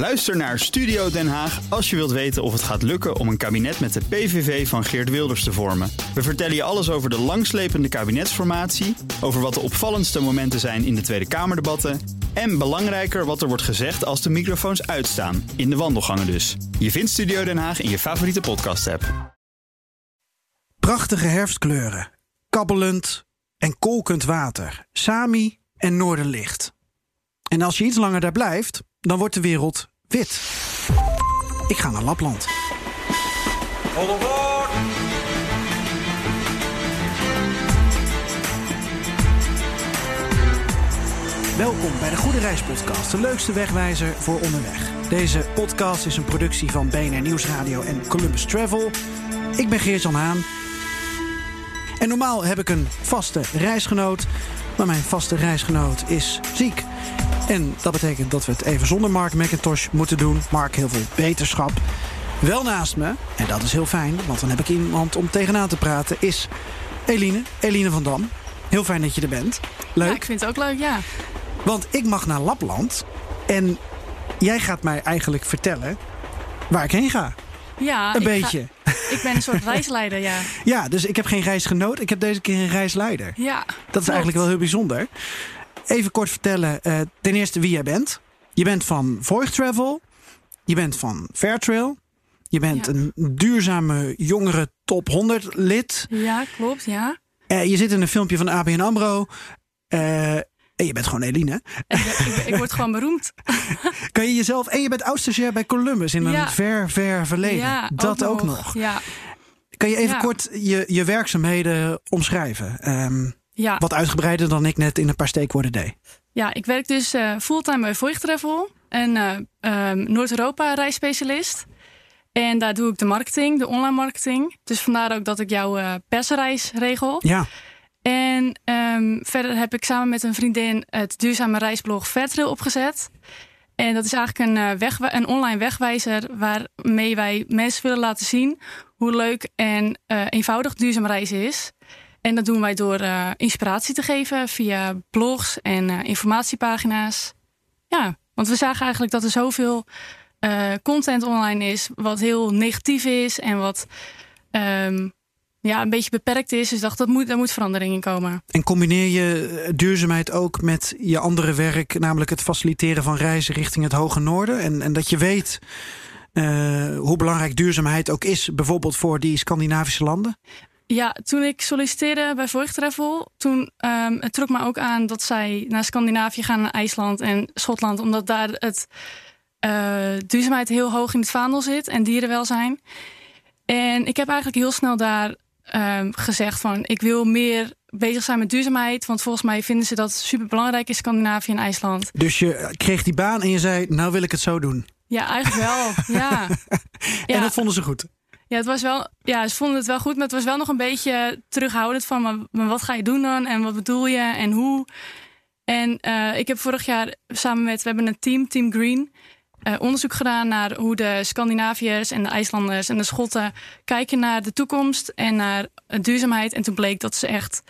Luister naar Studio Den Haag als je wilt weten of het gaat lukken om een kabinet met de PVV van Geert Wilders te vormen. We vertellen je alles over de langslepende kabinetsformatie, over wat de opvallendste momenten zijn in de Tweede Kamerdebatten en belangrijker wat er wordt gezegd als de microfoons uitstaan, in de wandelgangen dus. Je vindt Studio Den Haag in je favoriete podcast-app. Prachtige herfstkleuren, kabbelend en kolkend water, Sami en Noorderlicht. En als je iets langer daar blijft, dan wordt de wereld wit. Ik ga naar Lapland. Welkom bij de Goede Reis Podcast, de leukste wegwijzer voor onderweg. Deze podcast is een productie van BNR Nieuwsradio en Columbus Travel. Ik ben Geert-Jan Haan. En normaal heb ik een vaste reisgenoot, maar mijn vaste reisgenoot is ziek. En dat betekent dat we het even zonder Mark McIntosh moeten doen. Mark, heel veel beterschap. Wel naast me, en dat is heel fijn, want dan heb ik iemand om tegenaan te praten, is Eline, Eline van Dam. Heel fijn dat je er bent. Leuk. Ja, ik vind het ook leuk, ja. Want ik mag naar Lapland en jij gaat mij eigenlijk vertellen waar ik heen ga. Ja, Een ik ga- beetje. Ik ben een soort reisleider, ja. Ja, dus ik heb geen reisgenoot, ik heb deze keer een reisleider. Ja, Dat is eigenlijk wel heel bijzonder. Even kort vertellen, eh, ten eerste wie jij bent. Je bent van Voigt Travel. Je bent van Fairtrail. Je bent Ja. een duurzame jongere top 100 lid. Ja, klopt, ja. Eh, je zit in een filmpje van ABN AMRO. Eh, en je bent gewoon Eline. Ik, ik, ik word gewoon beroemd. Kan je jezelf... En je bent oud-stagiair bij Columbus in een ver, ver verleden. Ja, Dat ook, nog. Ja, Kan je even kort je, je werkzaamheden omschrijven? Ja. wat uitgebreider dan ik net in een paar steekwoorden deed. ja, ik werk dus eh, fulltime bij Voigt Travel. Een eh, ehm, Noord-Europa reisspecialist. En daar doe ik de marketing, de online marketing. Dus vandaar ook dat ik jouw eh, persreis regel. Ja, En ehm, verder heb ik samen met een vriendin het duurzame reisblog Fairtrail opgezet. En dat is eigenlijk een, eh, wegwi- een online wegwijzer waarmee wij mensen willen laten zien hoe leuk en eh, eenvoudig duurzaam reizen is. En dat doen wij door eh, inspiratie te geven via blogs en informatiepagina's. Ja, want we zagen eigenlijk dat er zoveel content online is wat heel negatief is en wat ehm, ja, een beetje beperkt is. Dus dacht dat moet, daar moet verandering in komen. En combineer je eh, duurzaamheid ook met je andere werk, namelijk het faciliteren van reizen richting het Hoge Noorden? En, en dat je weet eh, hoe belangrijk duurzaamheid ook is, bijvoorbeeld voor die Scandinavische landen? Ja, toen ik solliciteerde bij Voigt Travel, toen ehm, het trok me ook aan dat zij naar Scandinavië gaan, naar IJsland en Schotland, omdat daar het eh, duurzaamheid heel hoog in het vaandel zit en dierenwelzijn. En ik heb eigenlijk heel snel daar ehm, gezegd van, ik wil meer bezig zijn met duurzaamheid, want volgens mij vinden ze dat super belangrijk in Scandinavië en IJsland. Dus je kreeg die baan en je zei, nou wil ik het zo doen. Ja, eigenlijk wel. ja. En Ja. dat vonden ze goed. Ja, het was wel, ja, ze vonden het wel goed, maar het was wel nog een beetje terughoudend van, maar, maar wat ga je doen dan en wat bedoel je en hoe? En eh, ik heb vorig jaar samen met, we hebben een team, Team Green, eh, onderzoek gedaan naar hoe de Scandinaviërs en de IJslanders en de Schotten kijken naar de toekomst en naar duurzaamheid. En toen bleek dat ze echt,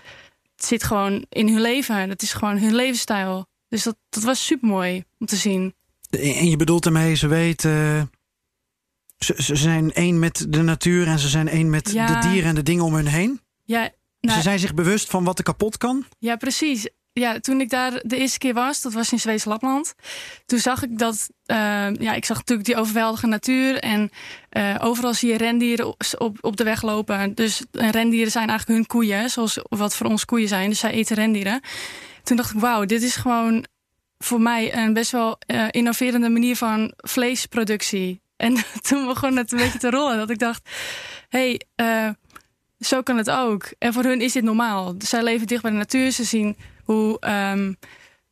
het zit gewoon in hun leven, dat is gewoon hun levensstijl. Dus dat, dat was super mooi om te zien. En je bedoelt daarmee, ze weten. Ze, ze zijn één met de natuur en ze zijn één met Ja. de dieren en de dingen om hun heen. Ja, nou, Ze zijn zich bewust van wat er kapot kan. Ja, precies. Ja, toen ik daar de eerste keer was, dat was in Zweeds Lapland. Toen zag ik dat, eh, ja, ik zag natuurlijk die overweldigende natuur. En eh, overal zie je rendieren op, op, de weg lopen. Dus en rendieren zijn eigenlijk hun koeien, zoals wat voor ons koeien zijn. Dus zij eten rendieren. Toen dacht ik, wauw, dit is gewoon voor mij een best wel eh, innoverende manier van vleesproductie. En toen begon het een beetje te rollen. Dat ik dacht, hey, zo kan het ook. En voor hun is dit normaal. Zij leven dicht bij de natuur. Ze zien hoe ehm,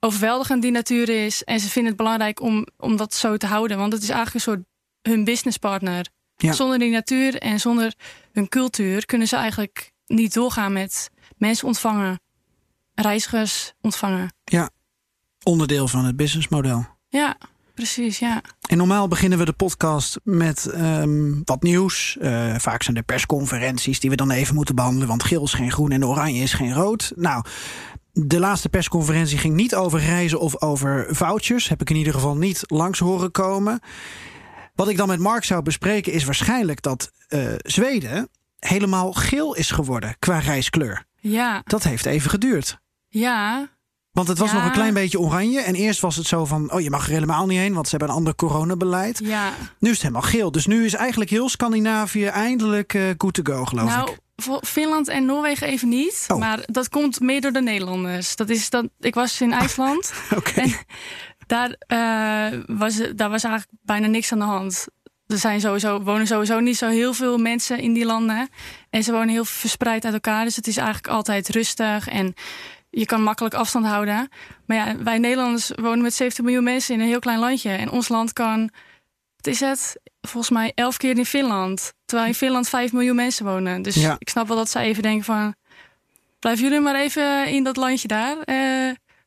overweldigend die natuur is. En ze vinden het belangrijk om, om dat zo te houden. Want het is eigenlijk een soort hun businesspartner. Ja. Zonder die natuur en zonder hun cultuur kunnen ze eigenlijk niet doorgaan met mensen ontvangen, reizigers ontvangen. Ja, onderdeel van het businessmodel. Ja, precies, ja. En normaal beginnen we de podcast met ehm, wat nieuws. Eh, vaak zijn er persconferenties die we dan even moeten behandelen. Want geel is geen groen en oranje is geen rood. Nou, de laatste persconferentie ging niet over reizen of over vouchers. Heb ik in ieder geval niet langs horen komen. Wat ik dan met Mark zou bespreken is waarschijnlijk dat uh, Zweden helemaal geel is geworden qua reiskleur. Ja. Dat heeft even geduurd. Ja. Want het was nog een klein beetje oranje. En eerst was het zo van, oh je mag er helemaal niet heen, want ze hebben een ander coronabeleid. Ja. Nu is het helemaal geel. Dus nu is eigenlijk heel Scandinavië eindelijk uh, good to go, geloof nou, ik. Voor Finland en Noorwegen even niet. Oh. Maar dat komt meer door de Nederlanders. Dat is dat, ik was in IJsland. Oké. En daar, uh, was, daar was eigenlijk bijna niks aan de hand. Er zijn sowieso, wonen sowieso niet zo heel veel mensen in die landen. En ze wonen heel verspreid uit elkaar. Dus het is eigenlijk altijd rustig. En je kan makkelijk afstand houden. Maar ja, wij Nederlanders wonen met 70 miljoen mensen in een heel klein landje. En ons land kan, wat is het? Volgens mij elf keer in Finland. Terwijl in Finland 5 miljoen mensen wonen. Dus Ja. ik snap wel dat zij even denken van... Blijven jullie maar even in dat landje daar. Eh,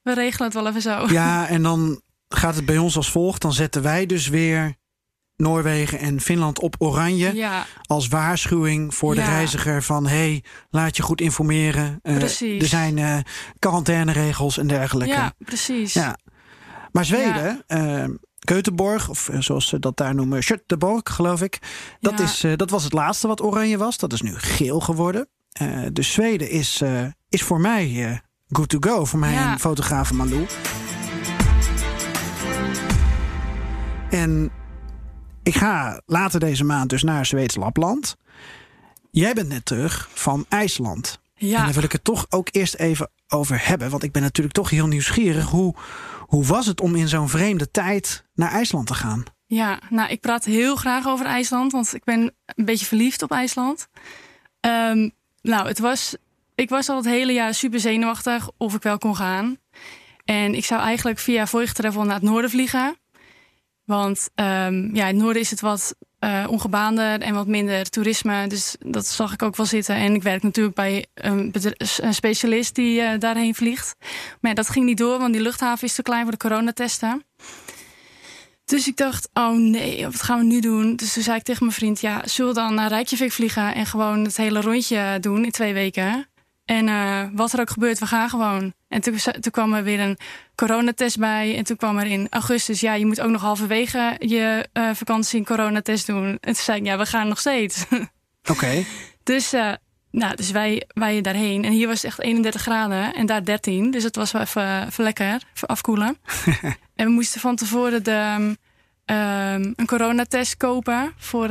we regelen het wel even zo. Ja, en dan gaat het bij ons als volgt. Dan zetten wij dus weer Noorwegen en Finland op oranje. Ja, Als waarschuwing voor de Ja. reiziger van... hey, laat je goed informeren. Eh, Precies. Er zijn eh quarantaineregels en dergelijke. ja precies. Ja. Maar Zweden, Göteborg, of eh, zoals ze dat daar noemen, Göteborg, geloof ik. Dat, Ja. is, eh, dat was het laatste wat oranje was. Dat is nu geel geworden. Eh, dus Zweden is, is voor mij good to go. Voor mij Ja. en fotograaf Malou. En ik ga later deze maand dus naar Zweeds Lapland. Jij bent net terug van IJsland. En Ja. daar wil ik het toch ook eerst even over hebben. Want ik ben natuurlijk toch heel nieuwsgierig. Hoe, hoe was het om in zo'n vreemde tijd naar IJsland te gaan? Ja, nou, ik praat heel graag over IJsland, want ik ben een beetje verliefd op IJsland. Ehm, nou, het was, ik was al het hele jaar super zenuwachtig of ik wel kon gaan. En ik zou eigenlijk via Voigtravel naar het noorden vliegen. Want ehm, ja, in het noorden is het wat eh, ongebaander en wat minder toerisme. Dus dat zag ik ook wel zitten. En ik werk natuurlijk bij een, specialist die eh, daarheen vliegt. Maar dat ging niet door, want die luchthaven is te klein voor de coronatesten. Dus ik dacht, oh nee, wat gaan we nu doen? Dus toen zei ik tegen mijn vriend, ja, zullen we dan naar Reykjavik vliegen en gewoon het hele rondje doen in twee weken? En eh, wat er ook gebeurt, we gaan gewoon. En toen, kwam er weer een coronatest bij. En toen kwam er in augustus, ja, je moet ook nog halverwege je eh, vakantie een coronatest doen. En toen zei ik, ja, we gaan nog steeds. Oké. Dus, eh, nou, dus wij, wij daarheen. En hier was het echt 31 graden en daar 13. Dus het was wel even, even lekker, even afkoelen. en we moesten van tevoren de, ehm, ehm, een coronatest kopen voor,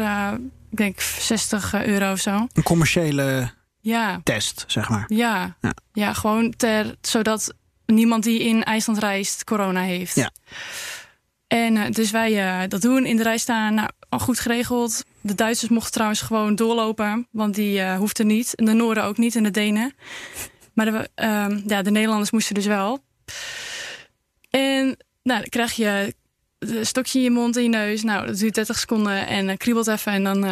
ik denk, 60 euro of zo. Een commerciële Ja, test, zeg maar. ja. Ja. Ja, gewoon ter, zodat niemand die in IJsland reist corona heeft. Ja. En eh, dus wij eh, dat doen, in de rij staan, nou, al goed geregeld. De Duitsers mochten trouwens gewoon doorlopen, want die eh hoefden niet. En de Noorden ook niet en de Denen. Maar de, ehm, ja, de Nederlanders moesten dus wel. En nou, dan krijg je een stokje in je mond en je neus. Nou, dat duurt 30 seconden en kriebelt even. En dan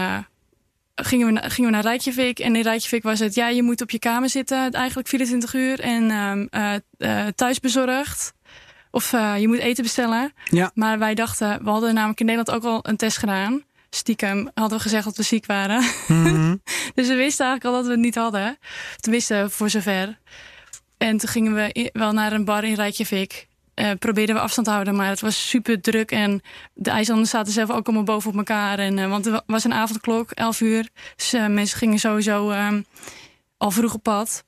gingen, we, na- gingen we naar Reykjavik. En in Reykjavik was het, ja, je moet op je kamer zitten, eigenlijk 24 uur. En eh, eh, thuisbezorgd. Of eh, je moet eten bestellen. Ja. Maar wij dachten, we hadden namelijk in Nederland ook al een test gedaan. Stiekem hadden we gezegd dat we ziek waren. Mhm. Dus we wisten eigenlijk al dat we het niet hadden. Tenminste, voor zover. En toen gingen we wel naar een bar in Reykjavik. Eh probeerden we afstand te houden, maar het was super druk. En de IJslanders zaten zelf ook allemaal boven op elkaar. En, eh, want wa- was een avondklok, 11 uur. Dus eh, mensen gingen sowieso ehm, al vroeg op pad.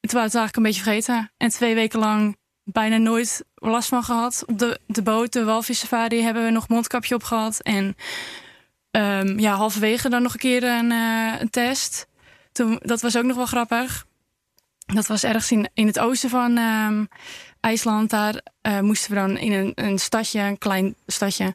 Waren we het eigenlijk een beetje vergeten. En twee weken lang bijna nooit last van gehad. Op de, de boot, de walvissafari, hebben we nog mondkapje op gehad. En Ehm, ja, halverwege dan nog een keer een, een test. Toen, dat was ook nog wel grappig. Dat was ergens in, in het oosten van ehm, IJsland. Daar eh, moesten we dan in een, een stadje, een klein stadje,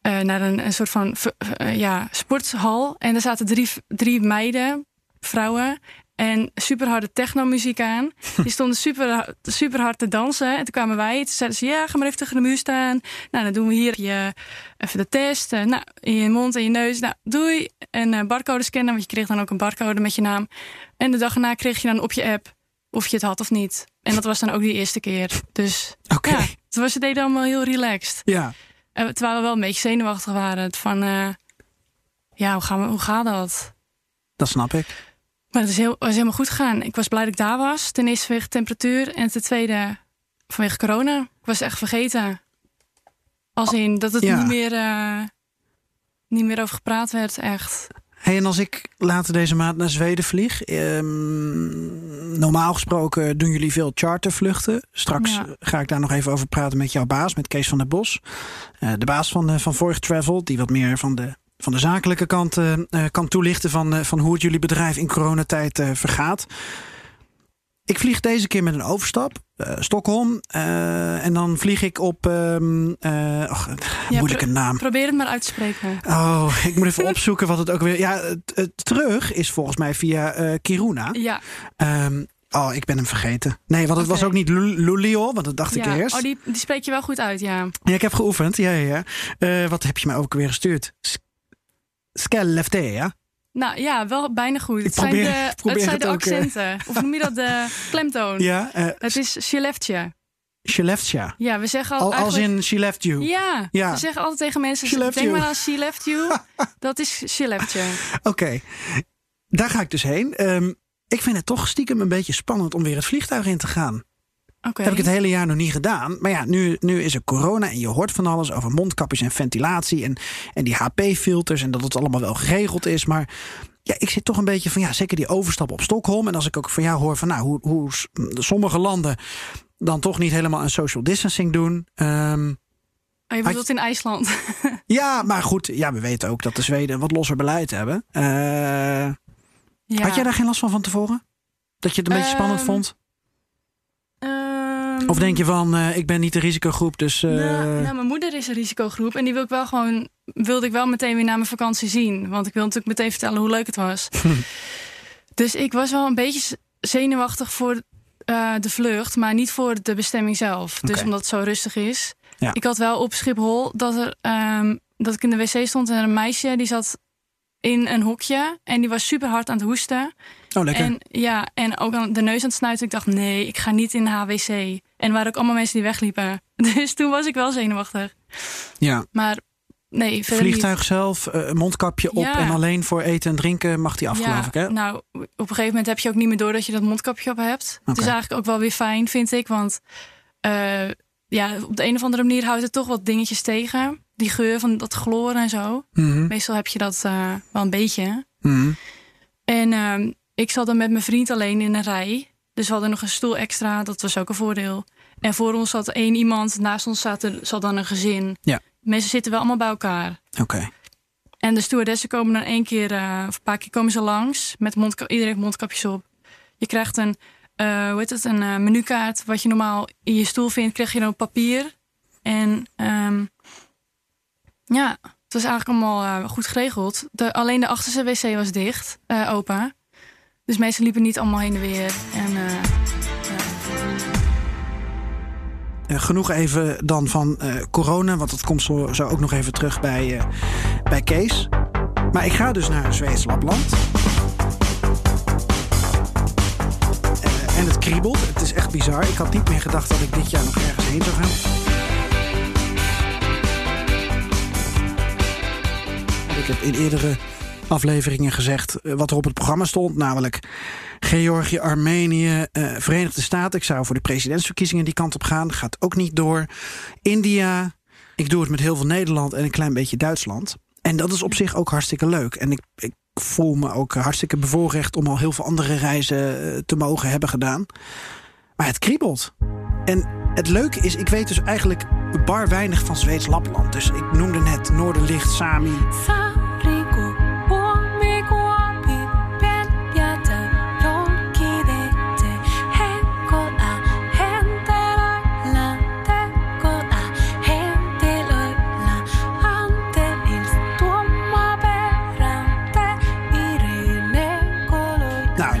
eh, naar een, een soort van eh, ja, sporthal. En daar zaten drie, drie meiden, vrouwen. En super harde technomuziek aan. Die stonden super, super hard te dansen. En toen kwamen wij. Toen zeiden ze: Ja, ga maar even tegen de muur staan. Nou, dan doen we hier je, even de test. Nou, in je mond en je neus. Nou, doei. En eh barcode scannen. Want je kreeg dan ook een barcode met je naam. En de dag erna kreeg je dan op je app of je het had of niet. En dat was dan ook die eerste keer. Dus Oké. ja, het was het deden allemaal heel relaxed. Ja. Eh, terwijl we wel een beetje zenuwachtig waren. Het Van, eh, ja, hoe, gaan we, hoe gaat dat? dat snap ik. Maar het is heel, was helemaal goed gegaan. Ik was blij dat ik daar was. Ten eerste vanwege temperatuur en ten tweede vanwege corona. Ik was echt vergeten. Als in dat het Ja. niet, meer, eh, niet meer over gepraat werd, echt. Hey, en als ik later deze maand naar Zweden vlieg, ehm, normaal gesproken doen jullie veel chartervluchten. Straks Ja. ga ik daar nog even over praten met jouw baas, met Kees van der Bos. Eh, de baas van, eh, van Voigt Travel, die wat meer van de, van de zakelijke kant eh, kan toelichten van, van hoe het jullie bedrijf in coronatijd vergaat. Ik vlieg deze keer met een overstap, eh, Stockholm. eh, en dan vlieg ik op, eh, ach, Ja, moeilijke naam. Probeer het maar uit te spreken. Oh, ik moet even opzoeken wat het ook weer. Ja, het, terug is volgens mij via Kiruna. Ja, Ehm, oh, ik ben hem vergeten. Nee, want het was ook niet Lu- Lulio, want dat dacht ik eerst. Oh, die, die spreek je wel goed uit, ja. Ja, ik heb geoefend. Ja, ja, ja. Wat heb je mij ook weer gestuurd? S- Skellefte, ja? Nou ja, wel bijna goed. Ik Het zijn de, probeer het zijn het de ook, eh. accenten. Of noem je dat de klemtoon? Ja, eh Het is Sheleftje. she left ya. Ja, we zeggen al, Al, als in she left you. Ja, Ja. we zeggen altijd tegen mensen: She denk you. maar aan she left you. dat is she left you. Oké, daar ga ik dus heen. Ehm, ik vind het toch stiekem een beetje spannend om weer het vliegtuig in te gaan. Heb ik het hele jaar nog niet gedaan. Maar ja, nu, nu is er corona en je hoort van alles over mondkapjes en ventilatie en, en die HP-filters en dat het allemaal wel geregeld is. Maar ja, ik zit toch een beetje van ja, zeker die overstap op Stockholm. En als ik ook van jou hoor van nou, hoe, hoe sommige landen dan toch niet helemaal een social distancing doen. Ehm, Oh, je bedoelt in IJsland. ja, maar goed, ja, we weten ook dat de Zweden wat losser beleid hebben. Eh, ja. Had jij daar geen last van van tevoren? Dat je het een beetje spannend Ehm, vond? Ehm, Of denk je van, eh, ik ben niet de risicogroep, dus... Nou, nou, mijn moeder is een risicogroep en die wil ik wel gewoon, wilde ik wel meteen weer na mijn vakantie zien. Want ik wil natuurlijk meteen vertellen hoe leuk het was. dus ik was wel een beetje zenuwachtig voor eh, de vlucht, maar niet voor de bestemming zelf. Dus omdat het zo rustig is. Ja. Ik had wel op Schiphol dat, er, ehm, dat ik in de wc stond en een meisje die zat in een hokje en die was super hard aan het hoesten. Oh, lekker. En ja, en ook aan de neus aan het snuiten. Ik dacht, nee, ik ga niet in de HWC. En er waren ook allemaal mensen die wegliepen. Dus toen was ik wel zenuwachtig. ja. Maar nee, Vliegtuig zelf, eh, mondkapje op Ja. en alleen voor eten en drinken mag die af, niet. geloof Ja, ik, hè? nou, op een gegeven moment heb je ook niet meer door dat je dat mondkapje op hebt. Het Oké. is eigenlijk ook wel weer fijn, vind ik. Want eh, ja, op de een of andere manier houdt het toch wat dingetjes tegen. Die geur van dat chloor en zo. Mhm, Meestal heb je dat eh, wel een beetje. mhm. En ehm, ik zat dan met mijn vriend alleen in een rij. Dus we hadden nog een stoel extra. Dat was ook een voordeel. En voor ons zat één iemand. Naast ons zat, er, zat dan een gezin. Ja. Mensen zitten wel allemaal bij elkaar. Oké. En de stewardessen komen dan één keer, eh, of een paar keer komen ze langs. Met mondka- iedereen heeft mondkapjes op. Je krijgt een, eh, hoe heet het, een eh, menukaart. Wat je normaal in je stoel vindt, krijg je dan op papier. En ehm, ja, het was eigenlijk allemaal goed geregeld. De, alleen de achterste wc was dicht, open. Dus mensen liepen niet allemaal heen en weer. Eh, ja. Eh, genoeg even dan van eh, corona, want dat komt zo, zo ook nog even terug bij, eh, bij Kees. Maar ik ga dus naar Zweeds Lapland. Eh, en het kriebelt. Het is echt bizar. Ik had niet meer gedacht dat ik dit jaar nog ergens heen zou gaan. Ik heb in eerdere afleveringen gezegd eh, wat er op het programma stond. Namelijk Georgië, Armenië, eh, Verenigde Staten. Ik zou voor de presidentsverkiezingen die kant op gaan. Gaat ook niet door. India. Ik doe het met heel veel Nederland en een klein beetje Duitsland. En dat is op zich ook hartstikke leuk. En ik, ik voel me ook hartstikke bevoorrecht om al heel veel andere reizen eh, te mogen hebben gedaan. Maar het kriebelt. En het leuke is, ik weet dus eigenlijk bar weinig van Zweeds Lapland. Dus ik noemde net Noorderlicht, Sami. Saariku,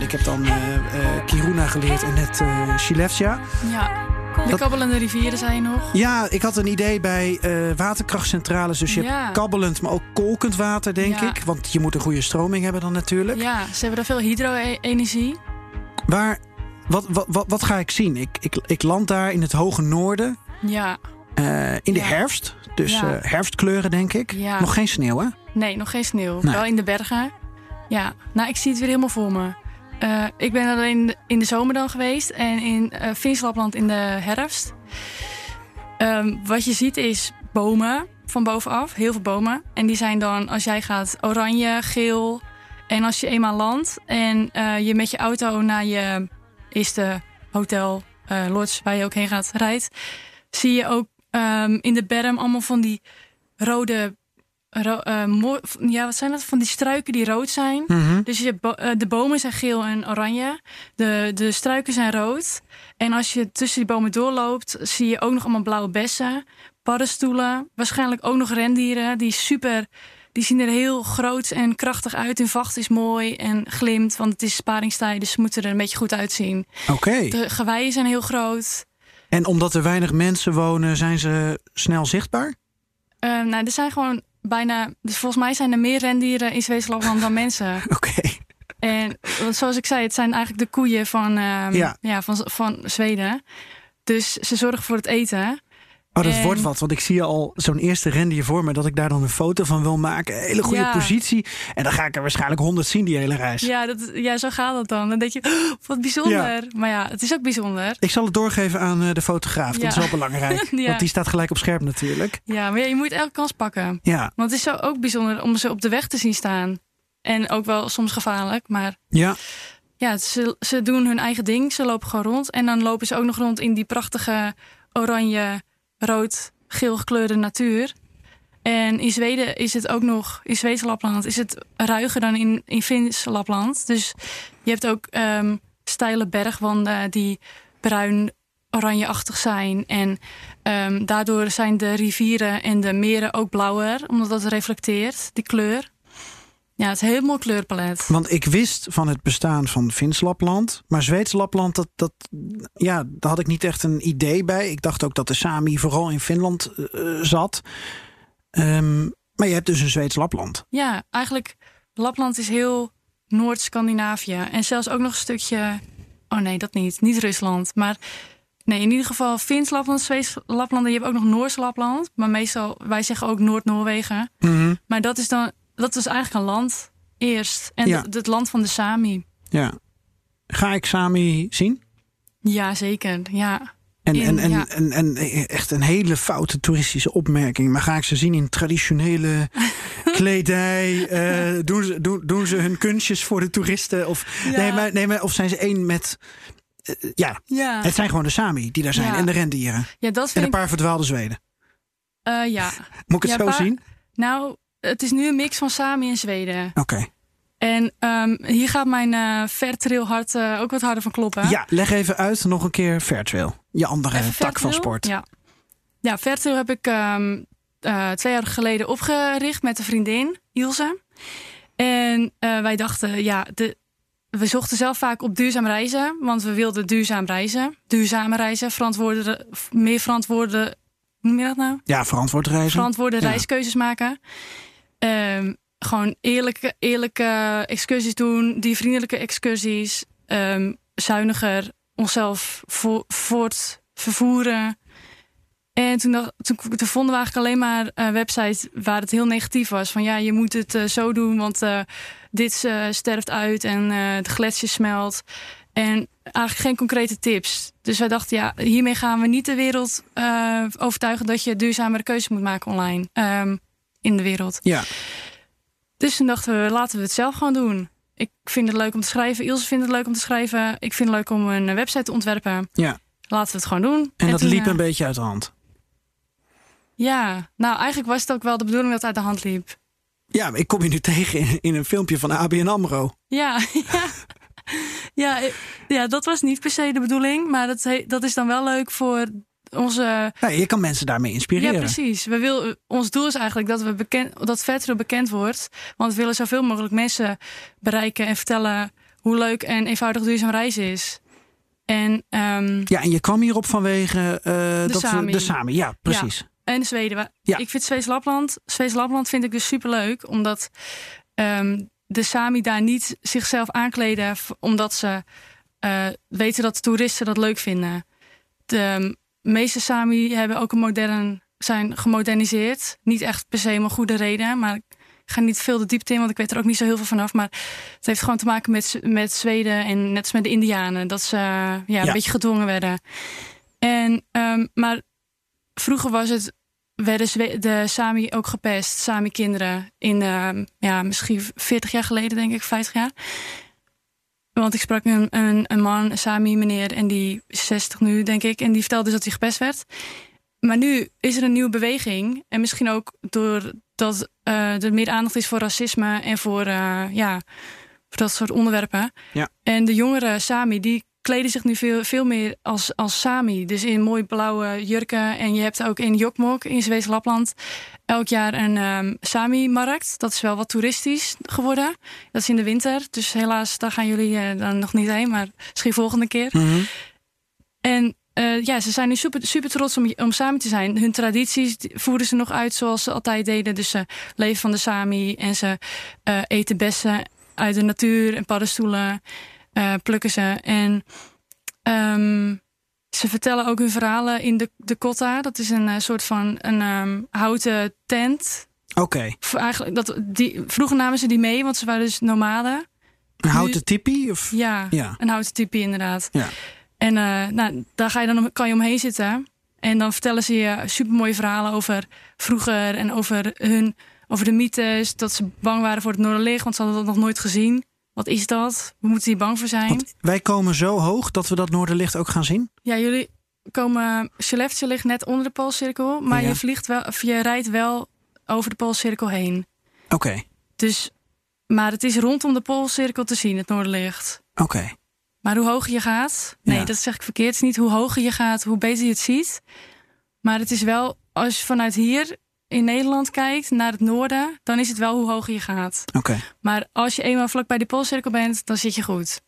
ik heb dan eh eh, Kiruna geleerd en net Shilevsja. ja, de kabbelende rivieren zijn nog. Ja, ik had een idee bij eh, waterkrachtcentrales. Dus je Ja. hebt kabbelend, maar ook kolkend water, denk Ja. ik. Want je moet een goede stroming hebben dan natuurlijk. Ja, ze hebben daar veel hydro-energie. Waar, wat, wat, wat, wat ga ik zien? Ik, ik, ik land daar in het hoge noorden. Ja, in de Ja. herfst. Dus herfstkleuren, denk ik. Ja. Nog geen sneeuw, hè? nee, nog geen sneeuw. Nee. Wel in de bergen. Ja, nou, ik zie het weer helemaal voor me. Eh, ik ben alleen in de zomer dan geweest en in uh, in de herfst. Ehm, wat je ziet is bomen van bovenaf, heel veel bomen. En die zijn dan, als jij gaat, oranje, geel. En als je eenmaal landt en uh, je met je auto naar je eerste hotel, uh, lodge, waar je ook heen gaat, rijdt, zie je ook um, in de berm allemaal van die rode Ro uh, ja, wat zijn dat? Van die struiken die rood zijn. Mm -hmm. Dus je bo uh, de bomen zijn geel en oranje. De, de struiken zijn rood. En als je tussen die bomen doorloopt, zie je ook nog allemaal blauwe bessen, paddenstoelen. Waarschijnlijk ook nog rendieren die super. Die zien er heel groot en krachtig uit. Hun vacht is mooi en glimt, want het is sparingstijd, dus ze moeten er een beetje goed uitzien. Oké. Okay. De geweien zijn heel groot. En omdat er weinig mensen wonen, zijn ze snel zichtbaar? Uh, nou, er zijn gewoon bijna. Dus volgens mij zijn er meer rendieren in Zweedslapland dan mensen. Oké. Okay. En zoals ik zei, het zijn eigenlijk de koeien van, um, ja. Ja, van, van Zweden. Dus ze zorgen voor het eten. Oh, dat En- wordt wat, want ik zie al zo'n eerste rendier voor me dat ik daar dan een foto van wil maken. Hele goede Ja. positie. En dan ga ik er waarschijnlijk honderd zien die hele reis. Ja, dat, ja, zo gaat het dan. Dan denk je, "Oh, wat bijzonder. Maar ja, het is ook bijzonder. Ik zal het doorgeven aan eh, de fotograaf. Dat is wel belangrijk. Want die staat gelijk op scherp natuurlijk. Ja, maar ja, je moet elke kans pakken. Ja, Want het is zo ook bijzonder om ze op de weg te zien staan. En ook wel soms gevaarlijk. Maar ja. ja, ze, ze doen hun eigen ding. Ze lopen gewoon rond. En dan lopen ze ook nog rond in die prachtige oranje, rood, geel gekleurde natuur. En in Zweden is het ook nog, in Zweedse Lapland is het ruiger dan in, in Fins Lapland. Dus je hebt ook ehm, steile bergwanden die bruin oranjeachtig zijn. En ehm, daardoor zijn de rivieren en de meren ook blauwer, omdat dat reflecteert, die kleur. Ja, het is mooi kleurpalet. Want ik wist van het bestaan van Fins Lapland. Maar Zweeds Lapland, dat, dat, ja, daar had ik niet echt een idee bij. Ik dacht ook dat de Sami vooral in Finland eh, zat. Ehm, maar je hebt dus een Zweeds Lapland. Ja, eigenlijk Lapland is heel Noord-Scandinavië. En zelfs ook nog een stukje. Oh nee, dat niet. Niet Rusland. Maar nee, in ieder geval Fins Lapland, Zweeds Lapland. En je hebt ook nog Noors Lapland. Maar meestal, wij zeggen ook Noord-Noorwegen. Maar dat is dan, dat is eigenlijk een land eerst. En Ja. het- land van de Sami. Ja. Ga ik Sami zien? Ja, zeker. Ja. En, In- en, en, ja. en, en echt een hele foute toeristische opmerking. Maar ga ik ze zien in traditionele kledij? Eh, doen, ze, doen, doen ze hun kunstjes voor de toeristen? Of, Ja. nee, maar, nee, maar, of zijn ze één met... eh, ja, Ja, het zijn gewoon de Sami die daar zijn. En de rendieren. ja dat En een ik. paar verdwaalde Zweden. eh, ja. Moet ik het zo paar- zien? Nou, het is nu een mix van Sami en Zweden. Oké. En ehm, hier gaat mijn eh Fairtrail hart eh, ook wat harder van kloppen. Ja, leg even uit nog een keer Fairtrail. Je andere Even tak van sport. Ja, ja Fairtrail heb ik ehm, eh, twee jaar geleden opgericht met een vriendin, Ilse. En wij dachten, ja, de, we zochten zelf vaak op duurzaam reizen. Want we wilden duurzaam reizen. Duurzame reizen, verantwoorde, meer verantwoorde... Hoe noem je dat nou? Ja, verantwoord reizen. verantwoorde Ja. reiskeuzes maken. Ehm, gewoon eerlijke, eerlijke excursies doen, die vriendelijke excursies. Ehm, zuiniger onszelf vo- voort vervoeren. En toen, vonden we eigenlijk alleen maar een website waar het heel negatief was. Van ja, je moet het eh, zo doen, want eh, dit eh, sterft uit en de gletsjer smelt. En eigenlijk geen concrete tips. Dus wij dachten, ja, hiermee gaan we niet de wereld overtuigen dat je duurzamere keuzes moet maken online ehm, in de wereld. Ja, Dus toen dachten we, laten we het zelf gewoon doen. Ik vind het leuk om te schrijven. Ilse vindt het leuk om te schrijven. Ik vind het leuk om een website te ontwerpen. ja. Laten we het gewoon doen. En, dat toen, liep eh, een beetje uit de hand. Ja, nou eigenlijk was het ook wel de bedoeling dat het uit de hand liep. Ja, maar ik kom je nu tegen in, in een filmpje van ABN AMRO. Ja, ja. Ja, eh, ja, dat was niet per se de bedoeling. Maar dat, dat is dan wel leuk voor onze Ja, je kan mensen daarmee inspireren. Ja, precies. We wil, ons doel is eigenlijk dat, we bekend, dat Vetro bekend wordt. Want we willen zoveel mogelijk mensen bereiken en vertellen hoe leuk en eenvoudig duurzaam reizen is. En, ehm, Ja, en je kwam hierop vanwege eh, dat we- Sami. de Sami. Ja, precies. en Zweden. Ja. Ik vind Zweeds Lapland. Zweeds Lapland vind ik dus super leuk. Omdat ehm, de Sami daar niet zichzelf aankleden. Omdat ze eh, weten dat toeristen dat leuk vinden. De meeste Sami hebben ook een modern, zijn gemoderniseerd. Niet echt per se om goede reden. Maar Ik ga niet veel de diepte in, want ik weet er ook niet zo heel veel vanaf. Maar het heeft gewoon te maken met, met Zweden en net als met de Indianen. Dat ze ja, een beetje gedwongen werden. En, ehm, maar vroeger was het, werden Zwe- de Sami ook gepest. Sami-kinderen in ehm, ja, misschien 40 jaar geleden, denk ik, 50 jaar. Want ik sprak een, een, een man, een Sami meneer, en die is 60 nu, denk ik. En die vertelde dus dat hij gepest werd. Maar nu is er een nieuwe beweging. En misschien ook doordat eh er meer aandacht is voor racisme en voor, eh, ja, voor dat soort onderwerpen. Ja. En de jongere Sami, die kleden zich nu veel, veel meer als, als Sami. Dus in mooi blauwe jurken. En je hebt ook in Jokmok in Zweeds Lapland elk jaar een ehm, Sami-markt. Dat is wel wat toeristisch geworden. Dat is in de winter. Dus helaas, daar gaan jullie eh, dan nog niet heen. Maar misschien volgende keer. Mhm. En eh, ja, ze zijn nu super, super trots om, om Sami te zijn. Hun tradities voeren ze nog uit zoals ze altijd deden. Dus ze leven van de Sami en ze eh, eten bessen uit de natuur en paddenstoelen eh, plukken ze. En ehm, ze vertellen ook hun verhalen in de, de kotta. Dat is een eh, soort van een ehm, houten tent. Oké. Eigenlijk, dat, die, vroeger namen ze die mee, want ze waren dus nomaden. Een houten tipi? Of? Ja, Ja. een houten typie inderdaad. Ja. En eh, nou, daar ga je dan, om- kan je omheen zitten. En dan vertellen ze je supermooie verhalen over vroeger en over hun, over de mythes. Dat ze bang waren voor het Noorderlicht, want ze hadden dat nog nooit gezien. Wat is dat? We moeten hier bang voor zijn. Want wij komen zo hoog dat we dat Noorderlicht ook gaan zien. Ja, jullie komen. Skellefteå ligt net onder de Poolcirkel, maar Ja. je vliegt wel, of je rijdt wel over de Poolcirkel heen. Oké. Dus, maar het is rondom de Poolcirkel te zien, het Noorderlicht. Oké. Maar hoe hoger je gaat, nee, Ja. dat zeg ik verkeerd. Het is niet hoe hoger je gaat, hoe beter je het ziet. Maar het is wel, als je vanuit hier in Nederland kijkt naar het noorden, dan is het wel hoe hoger je gaat. Oké. Maar als je eenmaal vlak bij de Poolcirkel bent, dan zit je goed.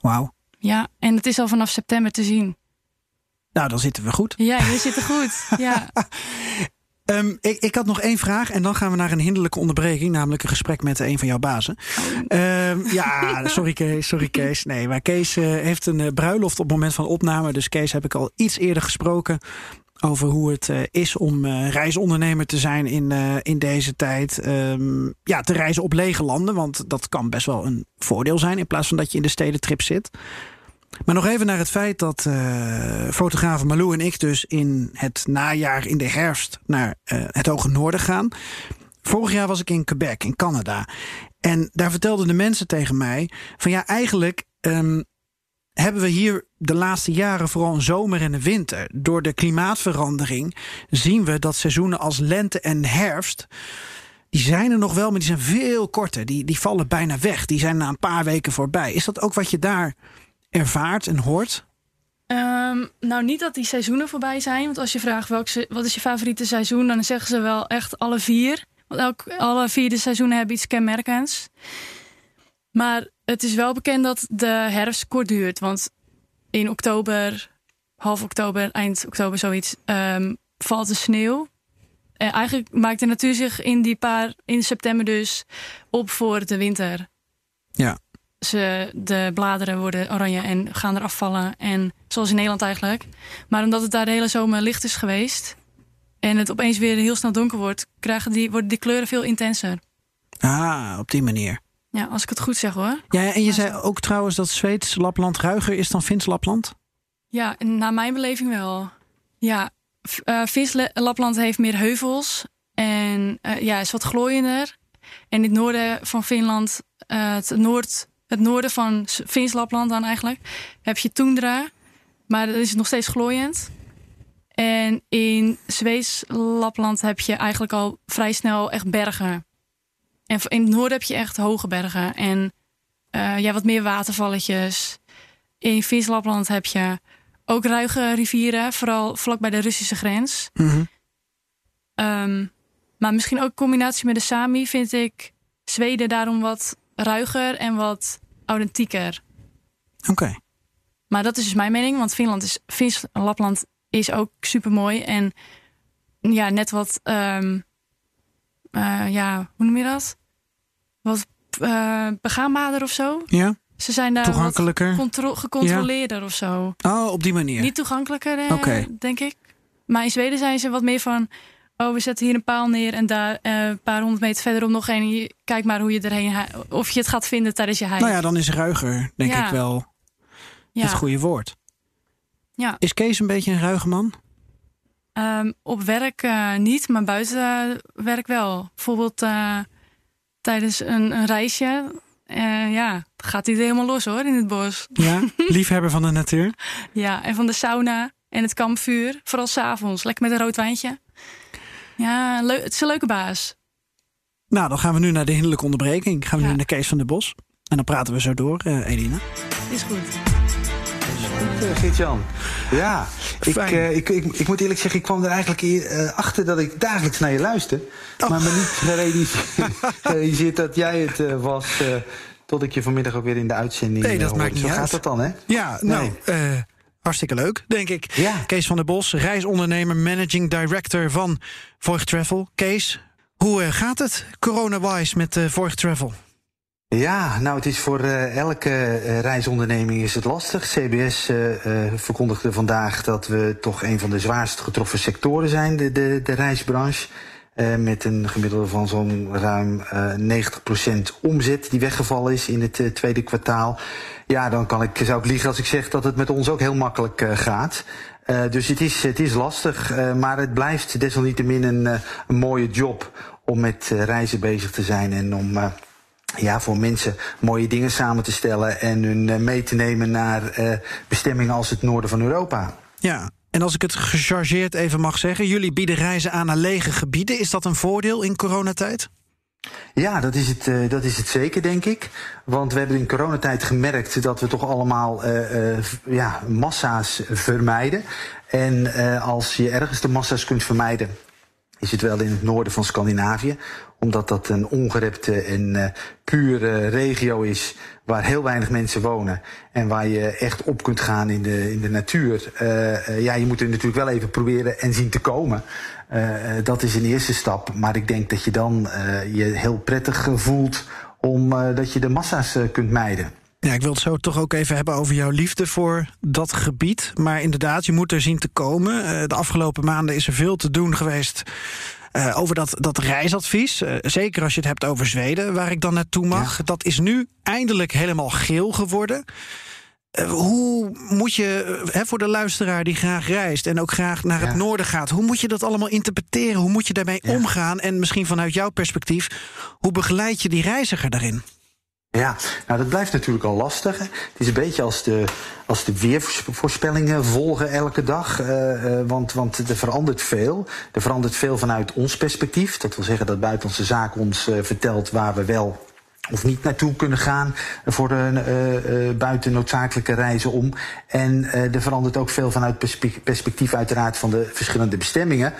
Wauw. Ja, en het is al vanaf september te zien. Nou, dan zitten we goed. Ja, je zit er goed. Ja. Ehm, ik, ik had nog één vraag en dan gaan we naar een hinderlijke onderbreking, namelijk een gesprek met een van jouw bazen. Ehm, ja, sorry Kees, sorry Kees. Nee, maar Kees eh, heeft een eh, bruiloft op het moment van opname. Dus Kees heb ik al iets eerder gesproken over hoe het eh, is om eh, reisondernemer te zijn in, eh, in deze tijd. Ehm, ja, te reizen op lege landen, want dat kan best wel een voordeel zijn in plaats van dat je in de stedentrip zit. Maar nog even naar het feit dat eh fotograaf Malou en ik dus in het najaar, in de herfst, naar het Hoge Noorden gaan. Vorig jaar was ik in Quebec, in Canada. En daar vertelden de mensen tegen mij van ja, eigenlijk ehm, hebben we hier de laatste jaren vooral een zomer en een winter. Door de klimaatverandering zien we dat seizoenen als lente en herfst. Die zijn er nog wel, maar die zijn veel korter. Die, die vallen bijna weg. Die zijn na een paar weken voorbij. Is dat ook wat je daar ervaart en hoort? Ehm, nou, niet dat die seizoenen voorbij zijn. Want als je vraagt welk, se- wat is je favoriete seizoen, dan zeggen ze wel echt alle vier. Want elk, alle vier de seizoenen hebben iets kenmerkends. Maar het is wel bekend dat de herfst kort duurt. Want in oktober, half oktober, eind oktober zoiets, ehm, valt de sneeuw. En eigenlijk maakt de natuur zich in die paar, in september dus, op voor de winter. Ja. Ze, de bladeren worden oranje en gaan eraf vallen. En zoals in Nederland eigenlijk. Maar omdat het daar de hele zomer licht is geweest. En het opeens weer heel snel donker wordt, krijgen die, worden die kleuren veel intenser. Ah, op die manier. Ja, als ik het goed zeg hoor. Ja, en je zei ook trouwens dat Zweeds Lapland ruiger is dan Fins Lapland? Ja, naar mijn beleving wel. Ja, v- eh, Fins Lapland heeft meer heuvels. En eh, ja, is wat glooiender. En in het noorden van Finland, eh, het, noord, het noorden van Fins Lapland dan eigenlijk, heb je Toendra. Maar dat is nog steeds glooiend. En in Zweeds Lapland heb je eigenlijk al vrij snel echt bergen. En in het noorden heb je echt hoge bergen. En eh, ja, wat meer watervalletjes. In Fins Lapland heb je ook ruige rivieren, vooral vlak bij de Russische grens. Mhm. Ehm, maar misschien ook in combinatie met de Sami vind ik Zweden daarom wat ruiger en wat authentieker. Oké. Maar dat is dus mijn mening, want Finland is, Fins Lapland is ook super mooi. En ja, net wat, eh, ja, hoe noem je dat? Wat begaanbaarder of zo. Ja, Ze zijn daar toegankelijker. gecontroleerder of zo. Oh, op die manier. Niet toegankelijker, eh, denk ik. Maar in Zweden zijn ze wat meer van... oh, we zetten hier een paal neer en daar eh, een paar honderd meter verderop nog een. Kijk maar hoe je erheen, of je het gaat vinden tijdens je hike. Nou ja, dan is ruiger, denk Ja. ik wel Ja. het goede woord. Ja. Is Kees een beetje een ruige man? Ehm, op werk eh, niet, maar buiten werk wel. Bijvoorbeeld tijdens een, een reisje. eh, ja, gaat hij er helemaal los hoor in het bos. Ja, liefhebber van de natuur. Ja, en van de sauna en het kampvuur. Vooral s'avonds, lekker met een rood wijntje. Ja, het is een leuke baas. Nou, dan gaan we nu naar de hinderlijke onderbreking. Gaan we Ja. nu naar Kees van der Bos. En dan praten we zo door, eh Eline. Is goed. Eh, Geert-Jan. Ja, ik, eh, ik, ik, ik moet eerlijk zeggen, ik kwam er eigenlijk eh, achter dat ik dagelijks naar je luister. Maar me niet gerealiseerd, gerealiseerd dat jij het was. tot ik je vanmiddag ook weer in de uitzending. Nee, dat maakt niet Zo uit. gaat dat dan, hè? Ja, nou, Nee. hartstikke leuk, denk ik. Ja. Kees van der Bos, reisondernemer, managing director van Voigt Travel. Kees, hoe gaat het corona-wise met Voigt Travel? Ja, nou, het is voor eh, elke eh, reisonderneming is het lastig. CBS eh, verkondigde vandaag dat we toch een van de zwaarst getroffen sectoren zijn, de, de, de reisbranche. Met een gemiddelde van zo'n ruim eh 90% omzet die weggevallen is in het tweede kwartaal. Ja, dan kan ik, zou ik liegen als ik zeg dat het met ons ook heel makkelijk gaat. Dus het is, het is lastig, maar het blijft desalniettemin een, mooie job om met reizen bezig te zijn en om ja, voor mensen mooie dingen samen te stellen en hun eh, mee te nemen naar eh, bestemmingen als het noorden van Europa. Ja, en als ik het gechargeerd even mag zeggen, jullie bieden reizen aan naar lege gebieden. Is dat een voordeel in coronatijd? Ja, dat is het, eh, dat is het zeker, denk ik. Want we hebben in coronatijd gemerkt dat we toch allemaal ja, massa's vermijden. En als je ergens de massa's kunt vermijden, is het wel in het noorden van Scandinavië. Omdat dat een ongerepte en eh, pure regio is waar heel weinig mensen wonen. En waar je echt op kunt gaan in de, in de natuur. Eh, eh, ja, je moet er natuurlijk wel even proberen en zien te komen. Dat is een eerste stap. Maar ik denk dat je dan je heel prettig voelt omdat dat je de massa's kunt mijden. Ja, ik wil het zo toch ook even hebben over jouw liefde voor dat gebied. Maar inderdaad, je moet er zien te komen. Eh, de afgelopen maanden is er veel te doen geweest. eh, over dat, dat reisadvies. Eh, zeker als je het hebt over Zweden, waar ik dan naartoe mag. Dat is nu eindelijk helemaal geel geworden. Hoe moet je, hè, voor de luisteraar die graag reist en ook graag naar het noorden gaat, hoe moet je dat allemaal interpreteren? Hoe moet je daarmee Ja. omgaan? En misschien vanuit jouw perspectief, hoe begeleid je die reiziger daarin? Ja, nou dat blijft natuurlijk al lastig. Het is een beetje als de, als de weervoorspellingen volgen elke dag. eh, eh, want, want er verandert veel. Er verandert veel vanuit ons perspectief. Dat wil zeggen dat Buitenlandse Zaken ons eh, vertelt waar we wel of niet naartoe kunnen gaan voor een eh, eh, buiten noodzakelijke reizen om. En eh, er verandert ook veel vanuit perspe- perspectief uiteraard van de verschillende bestemmingen.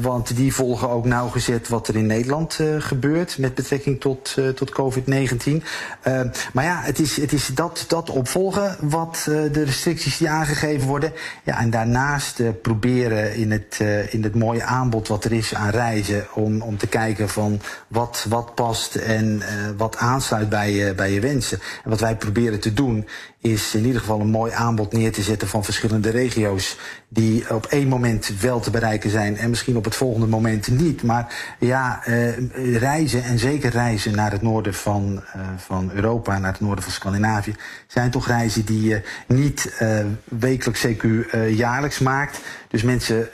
Want die volgen ook nauwgezet wat er in Nederland gebeurt met betrekking tot, tot COVID-19. Eh, maar ja, het is, het is dat, dat opvolgen wat de restricties die aangegeven worden. Ja, en daarnaast proberen in het, in het mooie aanbod wat er is aan reizen om, om te kijken van wat, wat past en eh, wat aansluit bij je, bij je wensen. En wat wij proberen te doen is in ieder geval een mooi aanbod neer te zetten van verschillende regio's die op één moment wel te bereiken zijn en misschien op het volgende moment niet. Maar ja, eh, reizen en zeker reizen naar het noorden van, eh, van Europa, naar het noorden van Scandinavië, zijn toch reizen die je niet eh, wekelijks, CQ eh, jaarlijks maakt. Dus mensen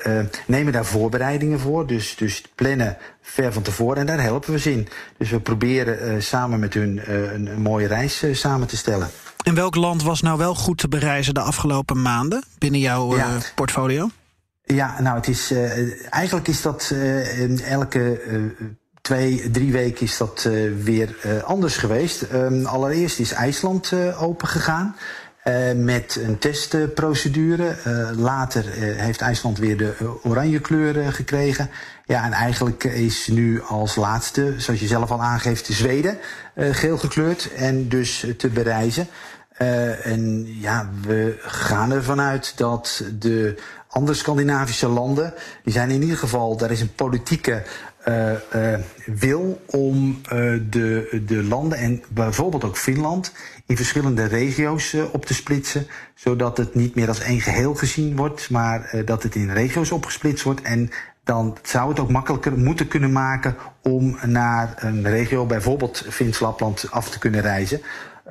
nemen daar voorbereidingen voor, dus, dus plannen ver van tevoren en daar helpen we ze in. Dus we proberen samen met hun een, mooie reis samen te stellen. En welk land was nou wel goed te bereizen de afgelopen maanden binnen jouw Ja. eh, portfolio? Ja, nou, het is, eh, eigenlijk is dat eh, elke twee, drie weken is dat weer anders geweest. Ehm, allereerst is IJsland open gegaan. met een testprocedure. Later heeft IJsland weer de oranje kleur gekregen. Ja, en eigenlijk is nu als laatste, zoals je zelf al aangeeft, Zweden geel gekleurd en dus te bereizen. Eh, en ja, we gaan ervan uit dat de andere Scandinavische landen, die zijn in ieder geval, daar is een politieke eh, eh, wil om de, de landen en bijvoorbeeld ook Finland in verschillende regio's op te splitsen, zodat het niet meer als één geheel gezien wordt, maar dat het in regio's opgesplitst wordt en dan zou het ook makkelijker moeten kunnen maken om naar een regio, bijvoorbeeld Fins-Lapland, af te kunnen reizen.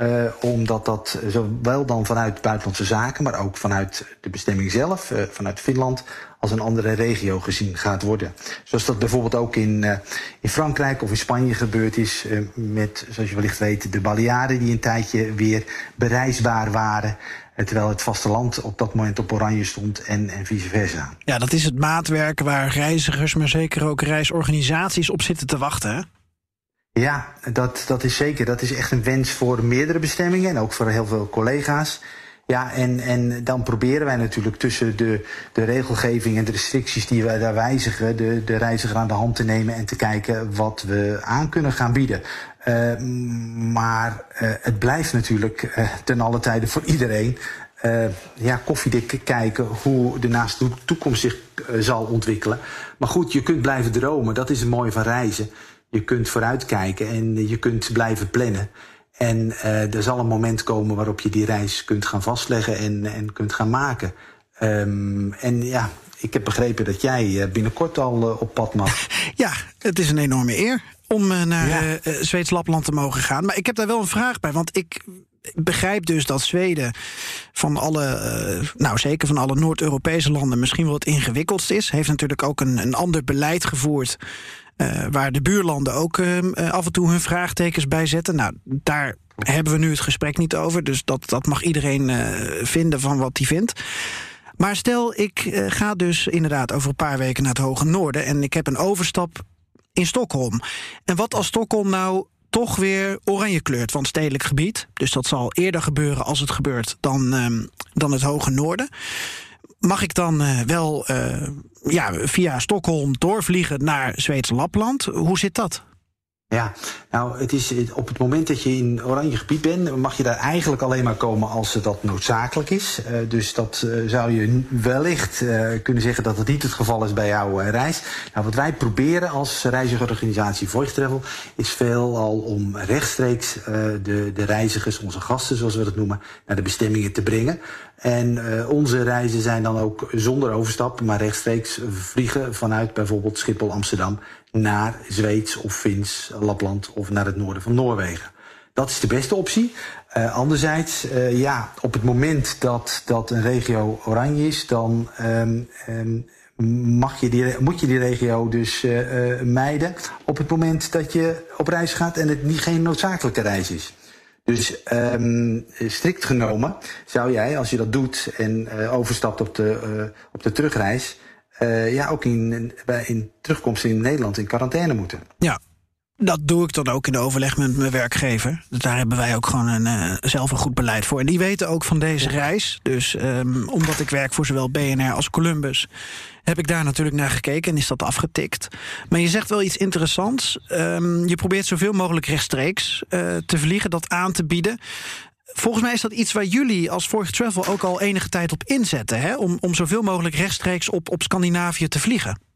Uh, omdat dat zowel dan vanuit buitenlandse zaken, maar ook vanuit de bestemming zelf, uh, vanuit Finland, als een andere regio gezien gaat worden. Zoals dat bijvoorbeeld ook in, uh, in Frankrijk of in Spanje gebeurd is met, zoals je wellicht weet, de Balearen die een tijdje weer bereisbaar waren. Terwijl het vasteland op dat moment op oranje stond en, en vice versa. Ja, dat is het maatwerk waar reizigers, maar zeker ook reisorganisaties op zitten te wachten. Hè? Ja, dat, dat is zeker. Dat is echt een wens voor meerdere bestemmingen en ook voor heel veel collega's. Ja, en, en dan proberen wij natuurlijk tussen de, de regelgeving en de restricties die wij daar wijzigen, de, de reiziger aan de hand te nemen en te kijken wat we aan kunnen gaan bieden. Uh, maar uh, het blijft natuurlijk uh, ten alle tijde voor iedereen ja, koffiedik kijken hoe de naaste toekomst zich zal ontwikkelen. Maar goed, je kunt blijven dromen. Dat is het mooie van reizen. Je kunt vooruitkijken en je kunt blijven plannen. En uh, er zal een moment komen waarop je die reis kunt gaan vastleggen en, en kunt gaan maken. Um, en ja, ik heb begrepen dat jij binnenkort al uh, op pad mag. Ja, het is een enorme eer om uh, naar ja. Zweeds Lapland te mogen gaan. Maar ik heb daar wel een vraag bij, want ik begrijp dus dat Zweden van alle, nou zeker van alle Noord-Europese landen, misschien wel het ingewikkeldst is. Heeft natuurlijk ook een, een ander beleid gevoerd. Uh, waar de buurlanden ook uh, af en toe hun vraagtekens bij zetten. Nou, daar hebben we nu het gesprek niet over. Dus dat, dat mag iedereen uh, vinden van wat hij vindt. Maar stel, ik ga dus inderdaad over een paar weken naar het Hoge Noorden. En ik heb een overstap in Stockholm. En wat als Stockholm nou toch weer oranje kleurt van stedelijk gebied. Dus dat zal eerder gebeuren als het gebeurt dan, um, dan het Hoge Noorden. Mag ik dan uh, wel uh, ja, via Stockholm doorvliegen naar Zweedse Lapland? Hoe zit dat? Ja, nou, het is op het moment dat je in oranje gebied bent, mag je daar eigenlijk alleen maar komen als dat noodzakelijk is. Uh, dus dat zou je wellicht kunnen zeggen dat het niet het geval is bij jouw reis. Nou, wat wij proberen als reizigerorganisatie Voice Travel is veelal om rechtstreeks de, de reizigers, onze gasten zoals we dat noemen, naar de bestemmingen te brengen. En uh, onze reizen zijn dan ook zonder overstap, maar rechtstreeks vliegen vanuit bijvoorbeeld Schiphol Amsterdam naar Zweeds of Fins Lapland of naar het noorden van Noorwegen. Dat is de beste optie. Uh, anderzijds, uh, ja, op het moment dat, dat een regio oranje is, dan um, um, mag je die, moet je die regio dus mijden op het moment dat je op reis gaat en het niet geen noodzakelijke reis is. Dus um, strikt genomen zou jij, als je dat doet en uh, overstapt op de, uh, op de terugreis, uh, ja, ook in, in terugkomst in Nederland in quarantaine moeten. Ja, dat doe ik dan ook in overleg met mijn werkgever. Daar hebben wij ook gewoon een, uh, zelf een goed beleid voor. En die weten ook van deze reis. Dus um, omdat ik werk voor zowel BNR als Columbus, heb ik daar natuurlijk naar gekeken en is dat afgetikt. Maar je zegt wel iets interessants. Um, je probeert zoveel mogelijk rechtstreeks uh, te vliegen, dat aan te bieden. Volgens mij is dat iets waar jullie als Vorig Travel ook al enige tijd op inzetten, hè? Om, om zoveel mogelijk rechtstreeks op, op Scandinavië te vliegen.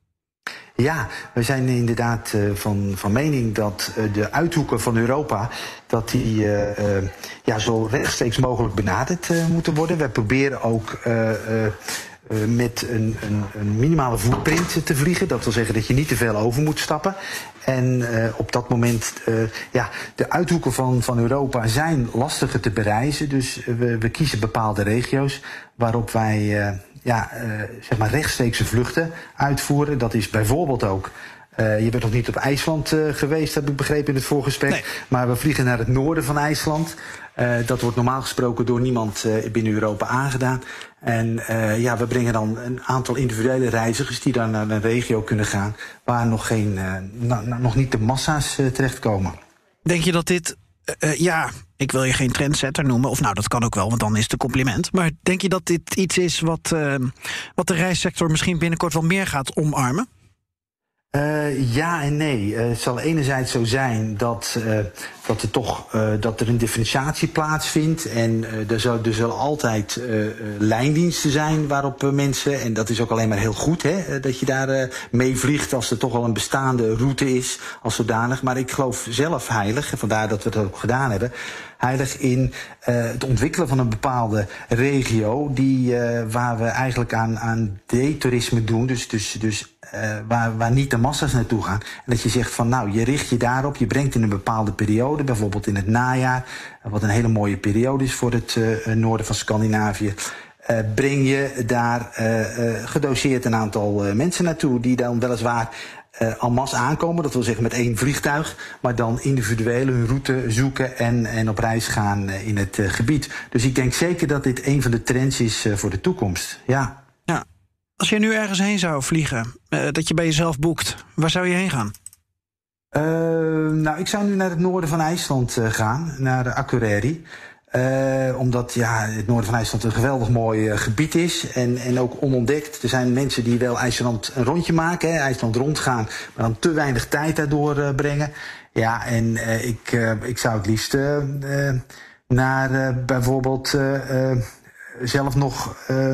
Ja, we zijn inderdaad uh, van, van mening dat uh, de uithoeken van Europa dat die uh, ja, zo rechtstreeks mogelijk benaderd moeten worden. We proberen ook met een, een, een, minimale footprint te vliegen. Dat wil zeggen dat je niet te veel over moet stappen. En op dat moment, ja, de uithoeken van, van Europa zijn lastiger te bereizen. Dus we, we kiezen bepaalde regio's waarop wij ja, zeg maar rechtstreekse vluchten uitvoeren. Dat is bijvoorbeeld ook uh, je bent nog niet op IJsland uh, geweest, heb ik begrepen in het voorgesprek. Nee. Maar we vliegen naar het noorden van IJsland. Uh, dat wordt normaal gesproken door niemand binnen Europa aangedaan. En ja, we brengen dan een aantal individuele reizigers die dan naar een regio kunnen gaan waar nog, geen, nog niet de massa's terechtkomen. Denk je dat dit ja, ik wil je geen trendsetter noemen. Of nou, dat kan ook wel, want dan is het een compliment. Maar denk je dat dit iets is wat, uh, wat de reissector misschien binnenkort wel meer gaat omarmen? Uh, ja en nee. Uh, het zal enerzijds zo zijn dat, uh, dat, er toch, dat er een differentiatie plaatsvindt. En er, zal, er zullen altijd lijndiensten zijn waarop mensen... en dat is ook alleen maar heel goed hè, dat je daar mee vliegt... als er toch al een bestaande route is als zodanig. Maar ik geloof zelf heilig, en vandaar dat we dat ook gedaan hebben heilig in het ontwikkelen van een bepaalde regio die, waar we eigenlijk aan, aan detourisme doen. Dus, dus, dus eh, waar, waar niet de massa's naartoe gaan. En dat je zegt van nou, je richt je daarop, je brengt in een bepaalde periode, bijvoorbeeld in het najaar, eh, wat een hele mooie periode is voor het eh, noorden van Scandinavië. breng je daar gedoseerd een aantal mensen naartoe die dan weliswaar eh en masse aankomen, dat wil zeggen met één vliegtuig, maar dan individueel hun route zoeken en, en op reis gaan in het gebied. Dus ik denk zeker dat dit een van de trends is voor de toekomst. Ja. Als je nu ergens heen zou vliegen, eh, dat je bij jezelf boekt, waar zou je heen gaan? Eh, nou, ik zou nu naar het noorden van IJsland eh, gaan, naar Akureyri. Eh, omdat ja, het noorden van IJsland een geweldig mooi gebied is en, en ook onontdekt. Er zijn mensen die wel IJsland een rondje maken, hè, IJsland rondgaan, maar dan te weinig tijd daardoor brengen. Ja, en ik, ik zou het liefst naar bijvoorbeeld zelf nog eh,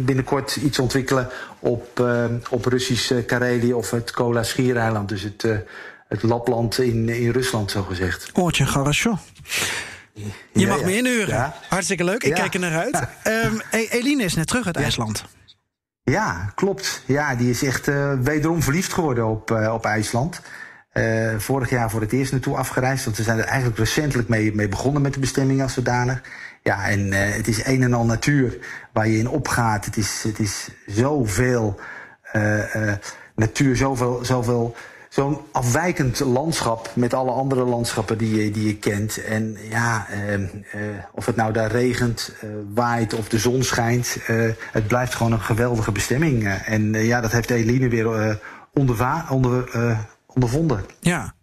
binnenkort iets ontwikkelen op, eh, op Russisch eh, Karelië of het Kola-schiereiland. Dus het, eh, het Lapland in, in Rusland, zo gezegd. Oortje Garasjo. Je mag ja. me inhuren. Ja. Hartstikke leuk. Ik kijk er naar uit. Ehm, E- Eline is net terug uit IJsland. Ja, klopt. Ja, die is echt wederom verliefd geworden op, op IJsland. Vorig jaar voor het eerst naartoe afgereisd. Want we zijn er eigenlijk recentelijk mee, mee begonnen met de bestemming als zodanig. Ja, en eh, het is een en al natuur waar je in opgaat. Het is, het is zoveel eh, natuur, zoveel, zoveel, zo'n afwijkend landschap met alle andere landschappen die je, die je kent. En ja, eh, eh, of het nou daar regent, waait of de zon schijnt, het blijft gewoon een geweldige bestemming. En ja, dat heeft Eline weer onder, ondervonden. Ja.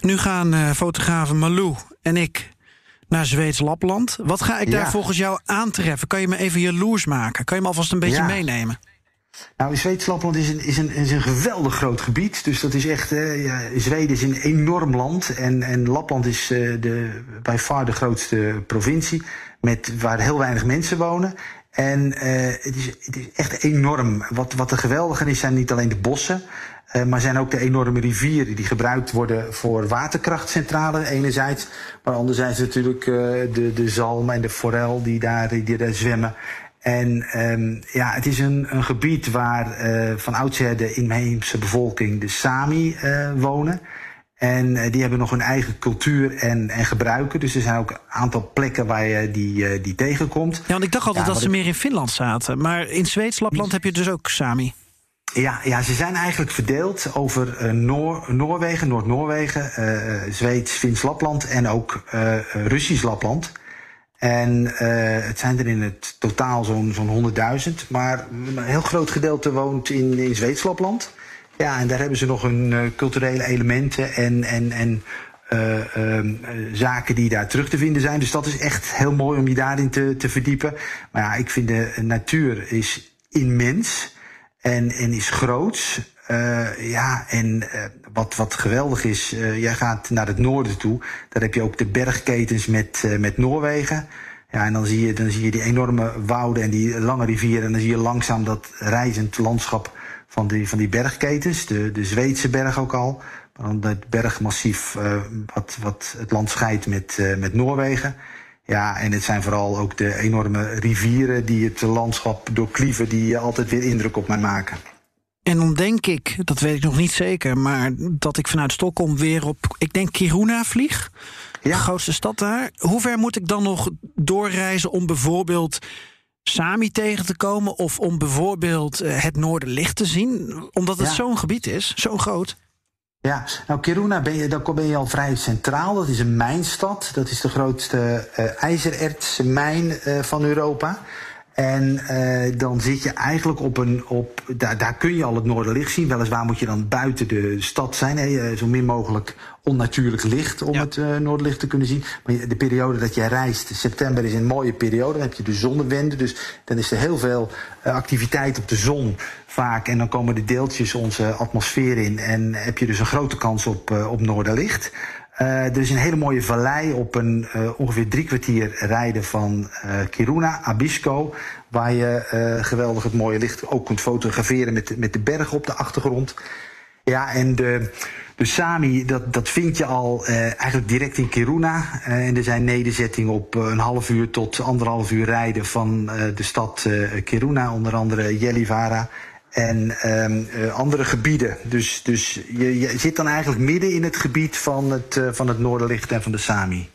Nu gaan fotografen Malou en ik naar Zweeds Lapland. Wat ga ik daar Ja. volgens jou aantreffen? Kan je me even jaloers maken? Kan je me alvast een beetje Ja. meenemen? Nou, Zweeds Lapland is een, is, een, is een geweldig groot gebied. Dus dat is echt. eh, ja, Zweden is een enorm land. En, en Lapland is eh, de, bij far de grootste provincie. Met, waar heel weinig mensen wonen. En eh, het, is, het is echt enorm. Wat, wat er geweldige is, zijn niet alleen de bossen. Eh, maar zijn ook de enorme rivieren die gebruikt worden voor waterkrachtcentrales enerzijds. Maar anderzijds natuurlijk eh, de, de zalm en de forel die daar, die daar zwemmen. En ehm, ja, het is een, een gebied waar eh, van oudsher de inheemse bevolking, de Sami, wonen. En die hebben nog hun eigen cultuur en, en gebruiken. Dus er zijn ook een aantal plekken waar je die, die tegenkomt. Ja, want ik dacht altijd Ja, dat ze ik- meer in Finland zaten. Maar in Zweeds Lapland heb je dus ook Sami. Ja, ja, ze zijn eigenlijk verdeeld over eh, Noor, Noorwegen, Noord-Noorwegen, eh, Zweeds, Fins Lapland en ook Russisch Lapland. En het zijn er in het totaal zo'n zo'n 100.000. Maar een heel groot gedeelte woont in, in Zweeds Lapland. Ja, en daar hebben ze nog hun culturele elementen en, en, en eh, ehm, eh, zaken die daar terug te vinden zijn. Dus dat is echt heel mooi om je daarin te, te verdiepen. Maar ja, ik vind de natuur is immens en, en is groots. Eh, ja, en eh, wat, wat geweldig is, eh, jij gaat naar het noorden toe. Daar heb je ook de bergketens met, met Noorwegen. Ja, en dan zie, je, dan zie je die enorme wouden en die lange rivieren. En dan zie je langzaam dat reizend landschap van die, van die bergketens. De, de Zweedse berg ook al. Maar dan het bergmassief wat, wat het land scheidt met, met Noorwegen. Ja, en het zijn vooral ook de enorme rivieren die het landschap doorklieven... die altijd weer indruk op mij maken. En dan denk ik, dat weet ik nog niet zeker, maar dat ik vanuit Stockholm weer op, ik denk Kiruna vlieg. Ja. De grootste stad daar. Hoe ver moet ik dan nog doorreizen om bijvoorbeeld Sami tegen te komen? Of om bijvoorbeeld eh, het Noorderlicht te zien? Omdat het Ja. zo'n gebied is, zo groot. Ja, nou Kiruna ben je, dan ben je al vrij centraal. Dat is een mijnstad. Dat is de grootste eh ijzerertsmijn eh, van Europa. En eh, dan zit je eigenlijk op een. Op, daar, daar kun je al het Noorderlicht zien. Weliswaar moet je dan buiten de stad zijn. Hè, zo min mogelijk onnatuurlijk licht om Ja. het eh, Noorderlicht te kunnen zien. Maar de periode dat jij reist, september is een mooie periode. Dan heb je de zonnewende. Dus dan is er heel veel activiteit op de zon En dan komen de deeltjes onze atmosfeer in. En heb je dus een grote kans op, eh, op Noorderlicht. Eh, er is een hele mooie vallei op een eh, ongeveer drie kwartier rijden van Kiruna, Abisko. Waar je geweldig het mooie licht ook kunt fotograferen met, met de bergen op de achtergrond. Ja, en de, de Sami, dat, dat vind je al eigenlijk direct in Kiruna. En er zijn nederzettingen op een half uur tot anderhalf uur rijden van de stad Kiruna. Onder andere Gällivare en ehm, eh, andere gebieden. Dus, dus je, je zit dan eigenlijk midden in het gebied van het, eh, van het Noorderlicht en van de Sami.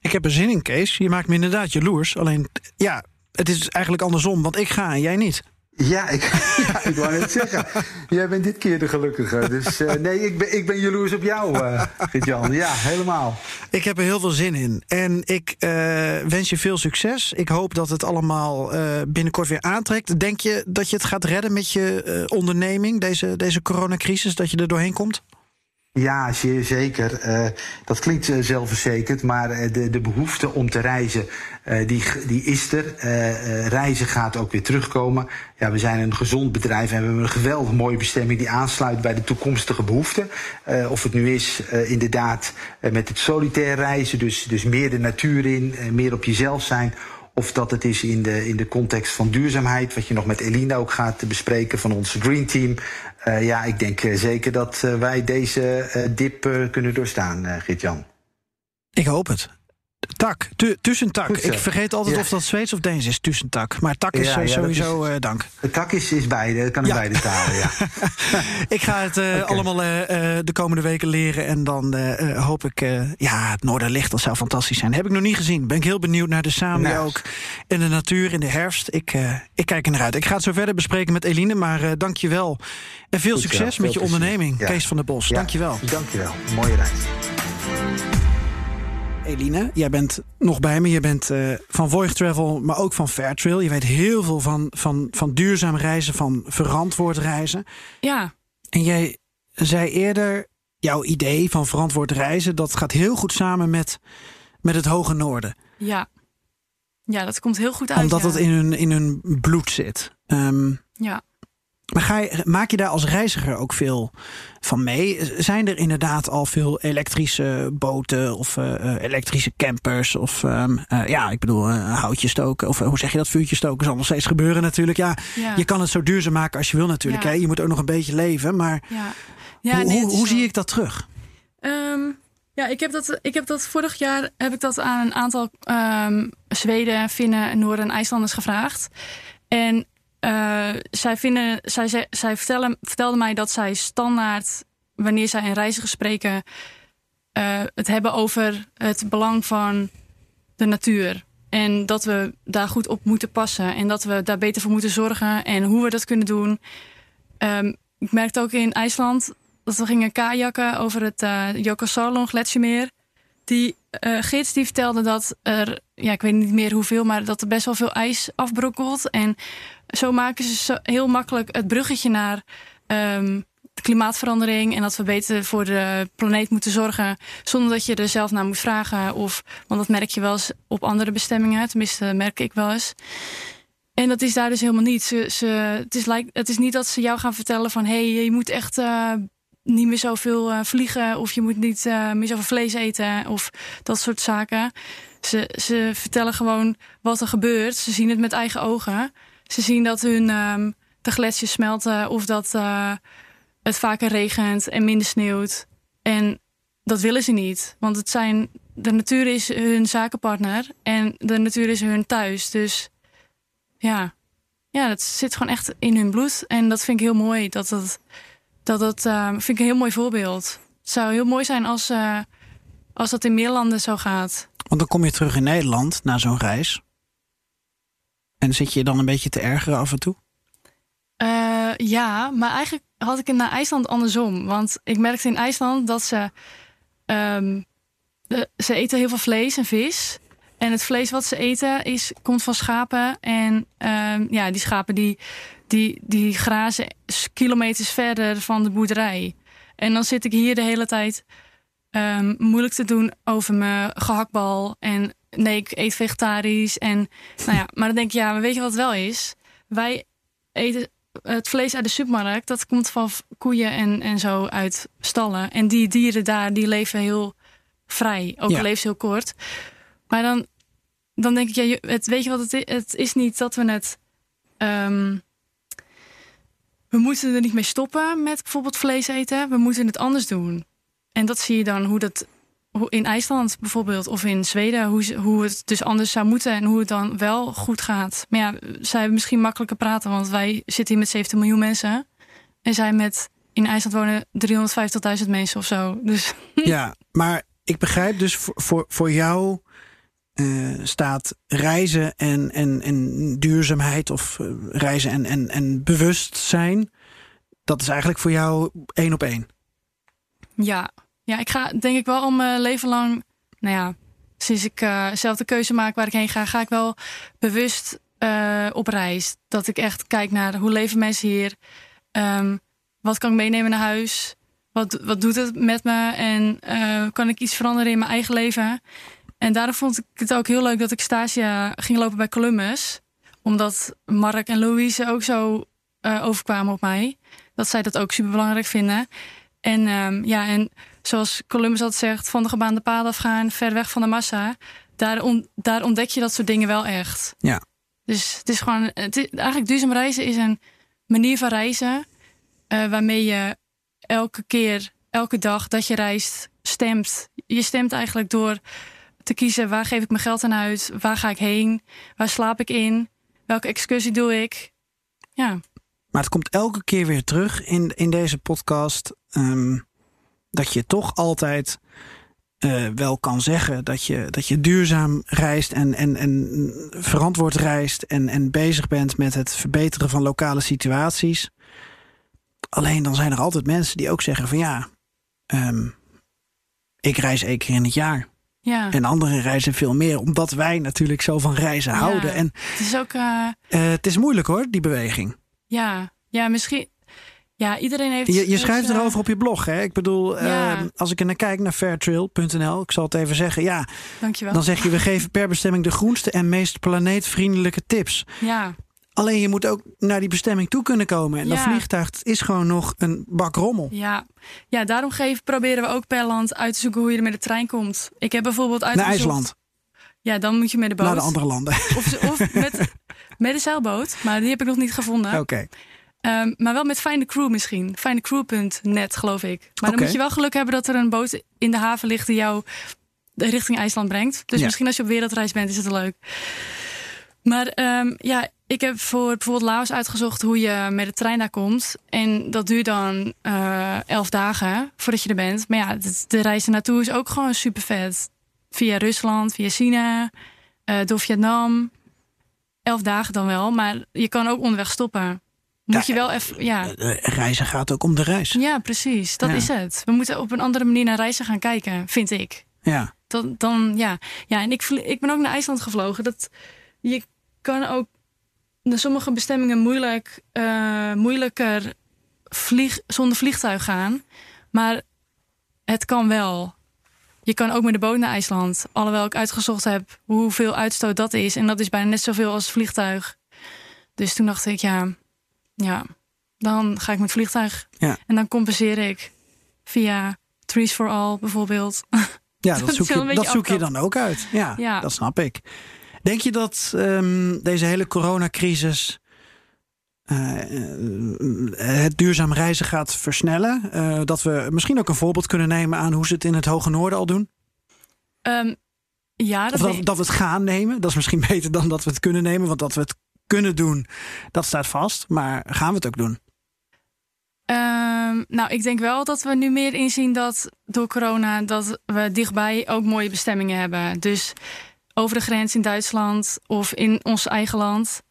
Ik heb er zin in, Kees. Je maakt me inderdaad jaloers. Alleen, ja, het is eigenlijk andersom, want ik ga en jij niet. Ja, ik, ja, ik wou net zeggen. Jij bent dit keer de gelukkige. Dus eh, nee, ik ben, ik ben jaloers op jou, eh Gert-Jan. Ja, helemaal. Ik heb er heel veel zin in. En ik eh, wens je veel succes. Ik hoop dat het allemaal binnenkort weer aantrekt. Denk je dat je het gaat redden met je onderneming, deze, deze coronacrisis, dat je er doorheen komt? Ja, zeer zeker. Eh, dat klinkt eh, zelfverzekerd, maar eh, de, de behoefte om te reizen, die, die is er. Reizen gaat ook weer terugkomen. Ja, we zijn een gezond bedrijf en we hebben een geweldig mooie bestemming die aansluit bij de toekomstige behoeften. Eh, of het nu is inderdaad met het solitair reizen, dus, dus meer de natuur in, meer op jezelf zijn. Of dat het is in de, in de context van duurzaamheid, wat je nog met Eline ook gaat bespreken van ons Green Team. Eh, ja, ik denk eh, zeker dat eh, wij deze dip kunnen doorstaan, Gert-Jan. Ik hoop het. Tak, tu, tussentak. Ik vergeet altijd Ja. of dat Zweeds of Deens is, tussentak. Maar tak is Ja, ja, dat sowieso is- eh, dank. Tak is, is beide, het kan in beide talen, ja. Ik ga het eh, allemaal eh, de komende weken leren. En dan hoop ik... ja, het Noorderlicht, dat zou fantastisch zijn. Heb ik nog niet gezien. Ben ik heel benieuwd naar de Sami Nou. ook. En de natuur in de herfst. Ik, ik kijk er naar uit. Ik ga het zo verder bespreken met Eline. Maar dank je wel. En veel Goed succes veel met je onderneming. Kees van der Bos, dank je wel. Dank je wel. Mooie reis. Eline, jij bent nog bij me. Je bent eh, van Voyage Travel, maar ook van Fairtrail. Je weet heel veel van, van, van duurzaam reizen, van verantwoord reizen. Ja, En jij zei eerder, jouw idee van verantwoord reizen... dat gaat heel goed samen met, met het Hoge Noorden. ja. Ja, dat komt heel goed uit. omdat ja. het in hun, in hun bloed zit. Ehm, Ja. Maar ga je, maak je daar als reiziger ook veel van mee? Zijn er inderdaad al veel elektrische boten of eh, eh, elektrische campers? Of ehm, eh, ja, ik bedoel, eh, houtje stoken. Of hoe zeg je dat? Vuurtje stoken zal nog steeds gebeuren natuurlijk. Ja, Ja. je kan het zo duurzaam maken als je wil natuurlijk. Ja. Hè? Je moet ook nog een beetje leven. Maar Ja. Ja, hoe, nee, hoe, is hoe zie ik dat terug? Ehm, ja, ik heb, dat, ik heb dat vorig jaar heb ik dat aan een aantal ehm, Zweden, Finnen, Noorden en IJslanders gevraagd. En eh, zij, vinden, zij, zij, vertelden mij dat zij standaard, wanneer zij in reizigerspreken eh het hebben over het belang van de natuur. En dat we daar goed op moeten passen. En dat we daar beter voor moeten zorgen. En hoe we dat kunnen doen. Ehm, ik merkte ook in IJsland dat we gingen kajakken over het uh, Jokosalon gletsjermeer. Die eh, gids die vertelde dat er, ja, ik weet niet meer hoeveel, maar dat er best wel veel ijs afbrokkelt. En zo maken ze heel makkelijk het bruggetje naar ehm, de klimaatverandering. En dat we beter voor de planeet moeten zorgen. Zonder dat je er zelf naar moet vragen. Of, want dat merk je wel eens op andere bestemmingen. Tenminste, merk ik wel eens. En dat is daar dus helemaal niet. Ze, ze, het, is niet dat ze jou gaan vertellen van... hé, hey, je moet echt uh, niet meer zoveel uh, vliegen... of je moet niet uh, meer zoveel vlees eten of dat soort zaken. Ze, ze vertellen gewoon wat er gebeurt. Ze zien het met eigen ogen. Ze zien dat hun um, de gletsjers smelten... of dat uh, het vaker regent en minder sneeuwt. En dat willen ze niet. Want het zijn, de natuur is hun zakenpartner... en de natuur is hun thuis, dus ja, ja, dat zit gewoon echt in hun bloed. En dat vind ik heel mooi. Dat dat, dat, dat uh, vind ik een heel mooi voorbeeld. Het zou heel mooi zijn als, uh, als dat in meer landen zo gaat. Want dan kom je terug in Nederland na zo'n reis. En zit je dan een beetje te ergeren af en toe? Uh, ja, maar eigenlijk had ik het naar IJsland andersom. Want ik merkte in IJsland dat ze. Um, de, ze eten heel veel vlees en vis. En het vlees wat ze eten is, komt van schapen. En um, ja, die schapen die, die, die grazen kilometers verder van de boerderij. En dan zit ik hier de hele tijd um, moeilijk te doen over mijn gehaktbal. En nee, ik eet vegetarisch. En nou ja, maar dan denk ik, ja, weet je wat het wel is? Wij eten het vlees uit de supermarkt. Dat komt van koeien en, en zo uit stallen. En die dieren daar, die leven heel vrij. Ook ja. leven ze heel kort. Maar dan, dan denk ik, ja, het, weet je wat het is? Het is niet dat we het. Um, we moeten er niet mee stoppen met bijvoorbeeld vlees eten. We moeten het anders doen. En dat zie je dan hoe dat in IJsland bijvoorbeeld of in Zweden, hoe, hoe het dus anders zou moeten en hoe het dan wel goed gaat. Maar ja, zij hebben misschien makkelijker praten, want wij zitten hier met 17 miljoen mensen. En zij met, in IJsland wonen 350.000 mensen of zo. Dus Ja, maar ik begrijp dus voor, voor, voor jou eh, staat reizen en, en, en duurzaamheid of eh, reizen en, en, en bewustzijn. Dat is eigenlijk voor jou één op één. ja, ja, ik ga denk ik wel al mijn leven lang, nou ja, sinds ik eh, zelf de keuze maak waar ik heen ga, ga ik wel bewust eh, op reis. Dat ik echt kijk naar hoe leven mensen hier. Ehm, wat kan ik meenemen naar huis? Wat, wat doet het met me? En eh, kan ik iets veranderen in mijn eigen leven? En daarom vond ik het ook heel leuk dat ik stage ging lopen bij Columbus. Omdat Mark en Louise ook zo eh, overkwamen op mij. Dat zij dat ook super belangrijk vinden. En ehm, ja, en zoals Columbus altijd zegt, van de gebaande paden afgaan, ver weg van de massa. Daar, on- daar ontdek je dat soort dingen wel echt. Ja. Dus het is gewoon, het is, eigenlijk duurzaam reizen is een manier van reizen. eh, waarmee je elke keer, elke dag dat je reist, stemt. Je stemt eigenlijk door te kiezen waar geef ik mijn geld aan uit, waar ga ik heen, waar slaap ik in, welke excursie doe ik. Ja, Maar het komt elke keer weer terug in, in deze podcast. ehm, dat je toch altijd eh, wel kan zeggen dat je, dat je duurzaam reist en, en, en verantwoord reist en, en bezig bent met het verbeteren van lokale situaties. Alleen dan zijn er altijd mensen die ook zeggen van ja, ehm, ik reis één keer in het jaar. ja. En anderen reizen veel meer, omdat wij natuurlijk zo van reizen Ja. houden. En Het is ook. eh, eh, het is moeilijk hoor, die beweging. Ja, ja, misschien. Ja, iedereen heeft. Je, je heeft, schrijft eh, erover op je blog. Hè? Ik bedoel, Ja. eh, als ik er naar kijk naar fairtrail.nl, ik zal het even zeggen. Ja, Dankjewel. dan zeg je, we geven per bestemming de groenste en meest planeetvriendelijke tips. Ja, Alleen je moet ook naar die bestemming toe kunnen komen. En dat Ja. vliegtuig is gewoon nog een bak rommel. ja. ja, daarom geven, proberen we ook per land uit te zoeken hoe je er met de trein komt. Ik heb bijvoorbeeld Naar uitgezocht. IJsland, Ja, dan moet je met de boot. naar de andere landen. Of, of met, met de zeilboot, maar die heb ik nog niet gevonden. Oké, Ehm, maar wel met Find the Crew misschien. Findthecrew.net, geloof ik. Maar dan moet je wel geluk hebben dat er een boot in de haven ligt die jou richting IJsland brengt. Dus Ja. misschien als je op wereldreis bent, is het leuk. Maar ehm, ja, ik heb voor bijvoorbeeld Laos uitgezocht hoe je met de trein daar komt. En dat duurt dan eh, elf dagen voordat je er bent. Maar ja, de, reis naartoe is ook gewoon super vet. Via Rusland, via China, eh, door Vietnam. Elf dagen dan wel, maar je kan ook onderweg stoppen. Moet je wel even, ja. Eh, reizen gaat ook om de reis. Ja, precies. Dat Ja. is het. We moeten op een andere manier naar reizen gaan kijken, vind ik. Ja, Dan, dan ja. Ja, en ik, ik ben ook naar IJsland gevlogen. Dat, je kan ook naar sommige bestemmingen moeilijk, eh, moeilijker vlieg, zonder vliegtuig gaan. Maar het kan wel. Je kan ook met de boot naar IJsland. Alhoewel ik uitgezocht heb hoeveel uitstoot dat is. En dat is bijna net zoveel als vliegtuig. Dus toen dacht ik, ja, ja dan ga ik met vliegtuig. Ja. En dan compenseer ik via Trees for All bijvoorbeeld. ja Dat zoek, je, dat zoek je dan ook uit. Ja, Ja. dat snap ik. Denk je dat ehm, deze hele coronacrisis eh, eh, het duurzaam reizen gaat versnellen? Eh, dat we misschien ook een voorbeeld kunnen nemen aan hoe ze het in het Hoge Noorden al doen? Ehm, ja, dat, Of dat, dat we het gaan nemen? Dat is misschien beter dan dat we het kunnen nemen. Want dat we het kunnen doen, dat staat vast. Maar gaan we het ook doen? Ehm, nou, ik denk wel dat we nu meer inzien dat door corona dat we dichtbij ook mooie bestemmingen hebben. Dus over de grens in Duitsland of in ons eigen land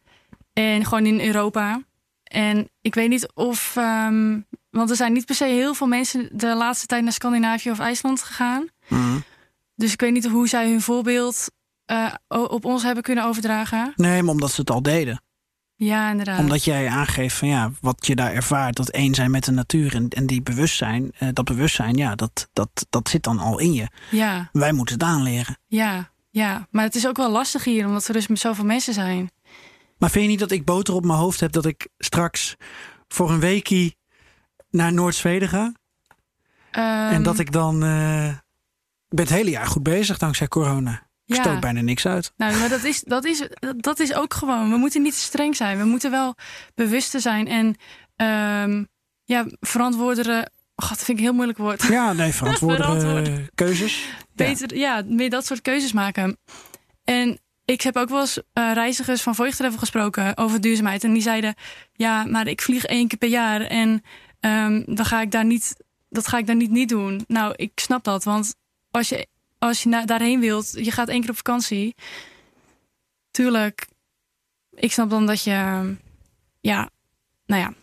en gewoon in Europa. En ik weet niet of, ehm, want er zijn niet per se heel veel mensen de laatste tijd naar Scandinavië of IJsland gegaan. Dus ik weet niet hoe zij hun voorbeeld eh, op ons hebben kunnen overdragen. Nee, maar omdat ze het al deden. Ja, inderdaad. Omdat jij aangeeft van ja, wat je daar ervaart, dat één zijn met de natuur en, en die bewustzijn, eh, dat bewustzijn, ja, dat, dat, dat zit dan al in je. Ja. Wij moeten het aanleren. Ja, ja, maar het is ook wel lastig hier, omdat er dus met zoveel mensen zijn. Maar vind je niet dat ik boter op mijn hoofd heb dat ik straks voor een weekie naar Noord-Zweden ga? en Ehm, dat ik dan. eh, ik ben het hele jaar goed bezig dankzij corona. Ja. stoot bijna niks uit. Nou, maar dat is, dat, is, dat- is ook gewoon. We moeten niet te streng zijn. We moeten wel bewuster zijn en ehm, ja, verantwoordere, God, dat vind ik een heel moeilijk woord. Ja, nee, verantwoordere Verantwoorden. keuzes. Beter, ja. meer dat soort keuzes maken. En ik heb ook wel eens eh, reizigers van Voigtravel gesproken over duurzaamheid. En die zeiden, ja, maar ik vlieg één keer per jaar en ehm, dan ga ik daar niet, dat ga ik daar niet niet doen. Nou, ik snap dat, want als je, als je na- daarheen wilt, je gaat één keer op vakantie. Tuurlijk, ik snap dan dat je, ja, nou ja.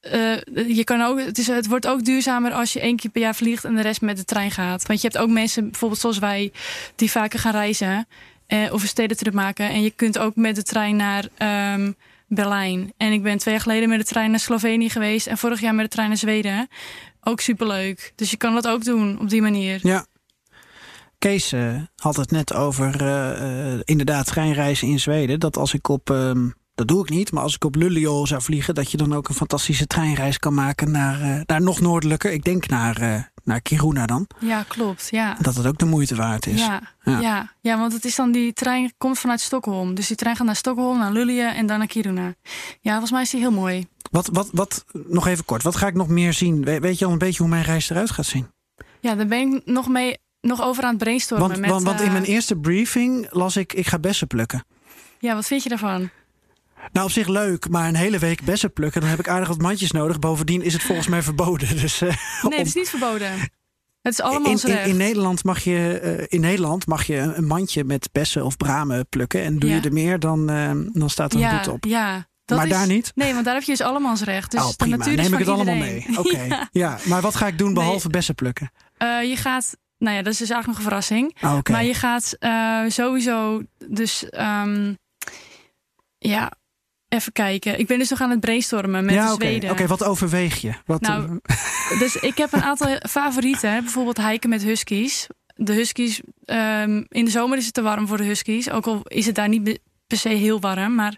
eh, je kan ook, het, is, het wordt ook duurzamer als je één keer per jaar vliegt en de rest met de trein gaat. Want je hebt ook mensen, bijvoorbeeld zoals wij, die vaker gaan reizen eh, of een stedentrip maken. En je kunt ook met de trein naar ehm, Berlijn. En ik ben twee jaar geleden met de trein naar Slovenië geweest en vorig jaar met de trein naar Zweden. Ook superleuk. Dus je kan dat ook doen op die manier. Ja. Kees eh, had het net over eh, eh, inderdaad treinreizen in Zweden. Dat als ik op, ehm, dat doe ik niet, maar als ik op Luleå zou vliegen, dat je dan ook een fantastische treinreis kan maken naar, naar nog noordelijker. Ik denk naar, naar Kiruna dan. Ja, klopt. Ja. Dat het ook de moeite waard is. Ja, Ja. ja. Ja. want het is dan die trein komt vanuit Stockholm. Dus die trein gaat naar Stockholm, naar Luleå en dan naar Kiruna. Ja, volgens mij is die heel mooi. Wat, wat, wat, nog even kort, wat ga ik nog meer zien? We- weet je al een beetje hoe mijn reis eruit gaat zien? Ja, daar ben ik nog mee nog over aan het brainstormen. Want, met, want, want in eh, mijn eerste briefing las ik, ik ga bessen plukken. Ja, wat vind je daarvan? Nou, op zich leuk, maar een hele week bessen plukken, dan heb ik aardig wat mandjes nodig. Bovendien is het volgens mij verboden. Dus, eh, Nee, om- het is niet verboden. Het is allemaal in, in, recht. in, Nederland mag je, eh, in Nederland mag je een mandje met bessen of bramen plukken. En doe Ja. je er meer, dan, dan staat er een ja, boete op. ja. Dat Maar is- daar niet? Nee, want daar heb je dus allemansrecht. Dus oh, prima. Neem ik het allemaal mee. Oké. Ja. ja. maar wat ga ik doen behalve bessen plukken? Je gaat, nou ja, dat is dus eigenlijk nog een verrassing. Oh, Oké. Maar je gaat eh, sowieso, dus ehm, ja, even kijken. Ik ben dus nog aan het brainstormen met ja, de oké. Zweden. Oké, wat overweeg je? Wat, Nou, Dus ik heb een aantal favorieten. hè. Bijvoorbeeld hiken met huskies. De huskies, ehm, in de zomer is het te warm voor de huskies. Ook al is het daar niet per se heel warm. Maar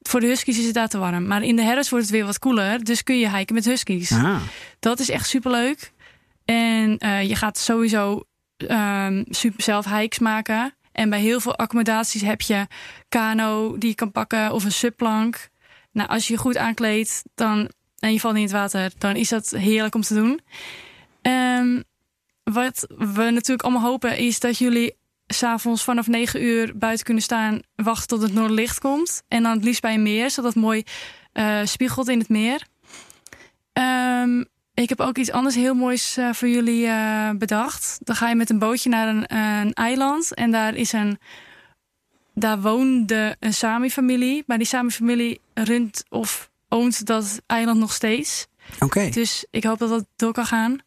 voor de huskies is het daar te warm. Maar in de herfst wordt het weer wat koeler. Dus kun je hiken met huskies. ah, Dat is echt superleuk. En eh, je gaat sowieso ehm, super zelf hikes maken. En bij heel veel accommodaties heb je kano die je kan pakken of een subplank. Nou, als je je goed aankleedt dan, en je valt niet in het water, dan is dat heerlijk om te doen. Ehm, wat we natuurlijk allemaal hopen is dat jullie s'avonds vanaf 9 uur buiten kunnen staan, wachten tot het noorderlicht komt. En dan het liefst bij een meer, zodat het mooi eh, spiegelt in het meer. Ehm, ik heb ook iets anders heel moois eh, voor jullie eh, bedacht. Dan ga je met een bootje naar een, een eiland. En daar is een. Daar woonde een Sami-familie. Maar die Sami-familie runt of oont dat eiland nog steeds. oké. Dus ik hoop dat dat door kan gaan.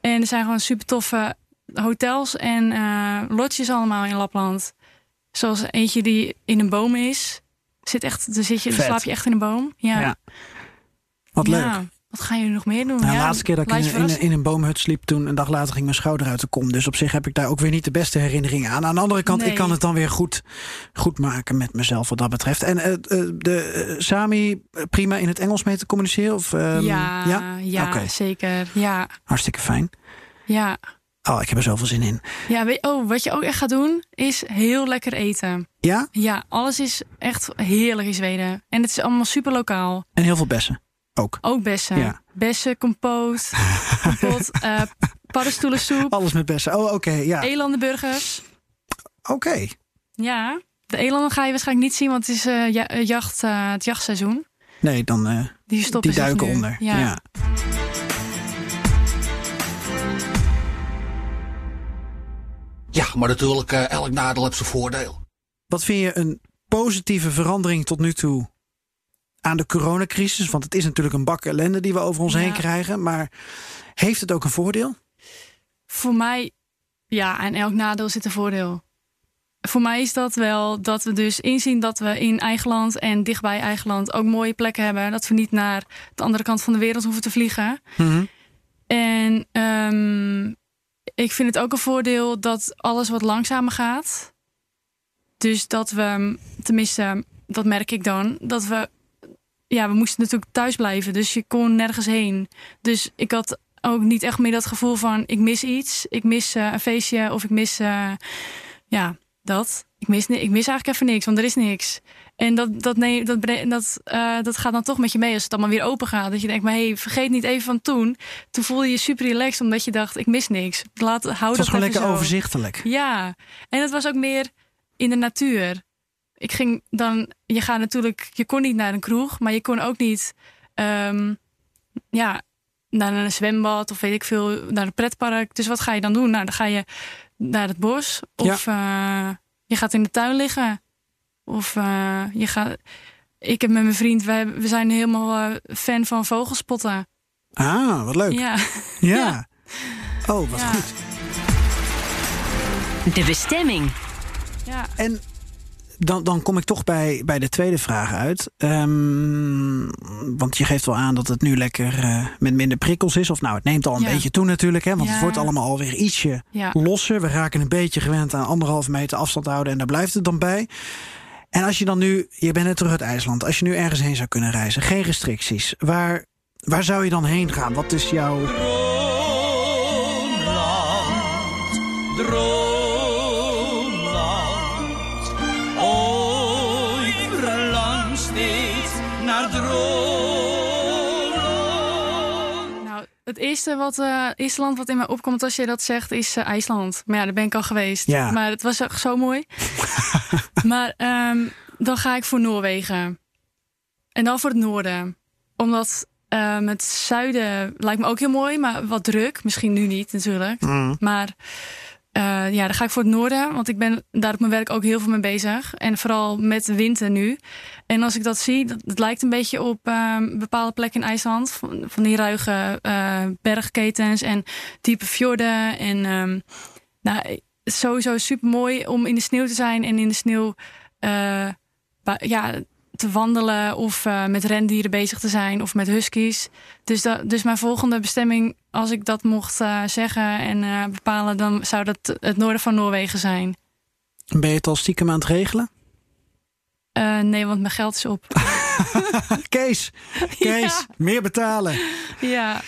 En er zijn gewoon super toffe hotels en eh lodges allemaal in Lapland. Zoals eentje die in een boom is. Zit echt, dan, zit je, dan slaap je echt in een boom. Ja. Ja. Wat leuk. Ja. Wat gaan jullie nog meer doen? Nou, de ja, laatste keer dat ik in, in, een boomhut sliep, toen een dag later ging mijn schouder uit de kom. Dus op zich heb ik daar ook weer niet de beste herinneringen aan. Aan de andere kant, Nee. ik kan het dan weer goed, goed maken met mezelf wat dat betreft. En eh, eh, de eh, Sami, prima in het Engels mee te communiceren? Of, ehm, ja, ja? zeker. Ja, Hartstikke fijn. ja. Oh, ik heb er zoveel zin in. Ja, weet, oh, wat je ook echt gaat doen, is heel lekker eten. Ja? Ja, alles is echt heerlijk in Zweden. En het is allemaal super lokaal. En heel veel bessen. Ook. Ook bessen. Ja. Bessen, compoot, compot, eh paddenstoelensoep, Alles met bessen. Oh, oké. ja. elandenburgers. Oké. Ja, de elanden ga je waarschijnlijk niet zien, want het is eh, ja, eh, jacht, eh, het jachtseizoen. Nee, dan eh, Die stoppen die duiken onder. Ja. ja. Ja, maar natuurlijk, eh, elk nadeel heeft zijn voordeel. Wat vind je een positieve verandering tot nu toe aan de coronacrisis? Want het is natuurlijk een bak ellende die we over ons Ja. heen krijgen. Maar heeft het ook een voordeel? Voor mij, ja, en elk nadeel zit een voordeel. Voor mij is dat wel dat we dus inzien dat we in eigen land en dichtbij eigen land ook mooie plekken hebben. Dat we niet naar de andere kant van de wereld hoeven te vliegen. En ehm, ik vind het ook een voordeel dat alles wat langzamer gaat. Dus dat we, tenminste, dat merk ik dan, dat we, ja, we moesten natuurlijk thuis blijven. Dus je kon nergens heen. Dus ik had ook niet echt meer dat gevoel van, ik mis iets. Ik mis eh, een feestje of ik mis, eh, ja, dat. Ik mis, ik mis eigenlijk even niks, want er is niks. En dat, dat, nee, dat, dat, eh, dat gaat dan toch met je mee als het allemaal weer open gaat. Dat je denkt, maar hey, vergeet niet even van toen. Toen voelde je je super relaxed, omdat je dacht, ik mis niks. Laat, hou Het dat was gewoon even lekker zo. overzichtelijk. Ja, en het was ook meer in de natuur. Ik ging dan, je gaat natuurlijk, je kon niet naar een kroeg, maar je kon ook niet, ehm, ja, naar een zwembad of weet ik veel, naar een pretpark. Dus wat ga je dan doen? Nou, dan ga je naar het bos of eh, je gaat in de tuin liggen. Of eh, je gaat. Ik heb met mijn vriend, wij, we zijn helemaal eh, fan van vogelspotten. Ah, wat leuk. Ja. Ja. Oh, wat Ja. goed. De bestemming. ja. En dan, dan kom ik toch bij, bij de tweede vraag uit. Ehm, want je geeft wel aan dat het nu lekker eh, met minder prikkels is. Of nou, het neemt al een Ja. beetje toe natuurlijk. Hè, want het wordt allemaal alweer ietsje Ja. losser. We raken een beetje gewend aan anderhalve meter afstand houden. En daar blijft het dan bij. En als je dan nu, je bent net terug uit IJsland. Als je nu ergens heen zou kunnen reizen, geen restricties. Waar, waar zou je dan heen gaan? Wat is jouw... Droomland, het eerste wat, eh eerste land wat in mij opkomt als je dat zegt is eh, IJsland. Maar ja, daar ben ik al geweest. Ja. Maar het was echt zo mooi. maar ehm, dan ga ik voor Noorwegen. En dan voor het noorden. Omdat ehm, het zuiden lijkt me ook heel mooi, maar wat druk. Misschien nu niet natuurlijk. Mm. Maar eh, ja, dan ga ik voor het noorden. Want ik ben daar op mijn werk ook heel veel mee bezig. En vooral met de winter nu. En als ik dat zie, dat, lijkt een beetje op ehm, bepaalde plekken in IJsland. Van, die ruige eh, bergketens en diepe fjorden. En ehm, nou, sowieso super mooi om in de sneeuw te zijn. En in de sneeuw eh, ja, te wandelen of eh, met rendieren bezig te zijn. Of met huskies. Dus, dat, dus mijn volgende bestemming, als ik dat mocht eh, zeggen en eh, bepalen... dan zou dat het noorden van Noorwegen zijn. Ben je het al stiekem aan het regelen? Nee, want mijn geld is op. Kees, Kees, Ja. meer betalen. ja.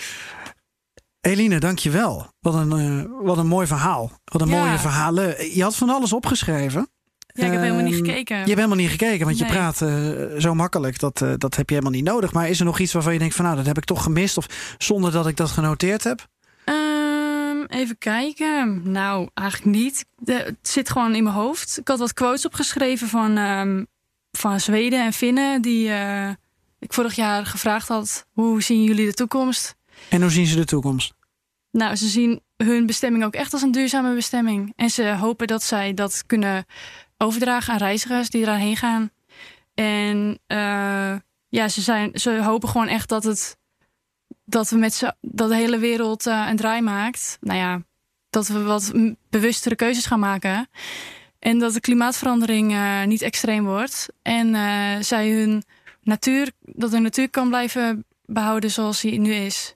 Eline, dankjewel. Wat een, wat een mooi verhaal. Wat een Ja. mooie verhalen. Je had van alles opgeschreven. Ja, ik heb helemaal niet Ehm, gekeken. Je hebt helemaal niet gekeken, want je praat eh, zo makkelijk. Dat, eh, dat heb je helemaal niet nodig. Maar is er nog iets waarvan je denkt van nou, dat heb ik toch gemist? Of zonder dat ik dat genoteerd heb? Ehm, even kijken. Nou, eigenlijk niet. De, het zit gewoon in mijn hoofd. Ik had wat quotes opgeschreven van, ehm, van Zweden en Finnen. Die eh, ik vorig jaar gevraagd had. Hoe zien jullie de toekomst? En hoe zien ze de toekomst? Nou, ze zien hun bestemming ook echt als een duurzame bestemming. En ze hopen dat zij dat kunnen overdragen aan reizigers die erheen gaan. En eh, ja, ze, zijn, ze hopen gewoon echt dat het dat we met z'n dat de hele wereld eh, een draai maakt. Nou ja, dat we wat bewustere keuzes gaan maken. En dat de klimaatverandering eh, niet extreem wordt. En zij hun natuur, dat de natuur kan blijven behouden zoals die nu is.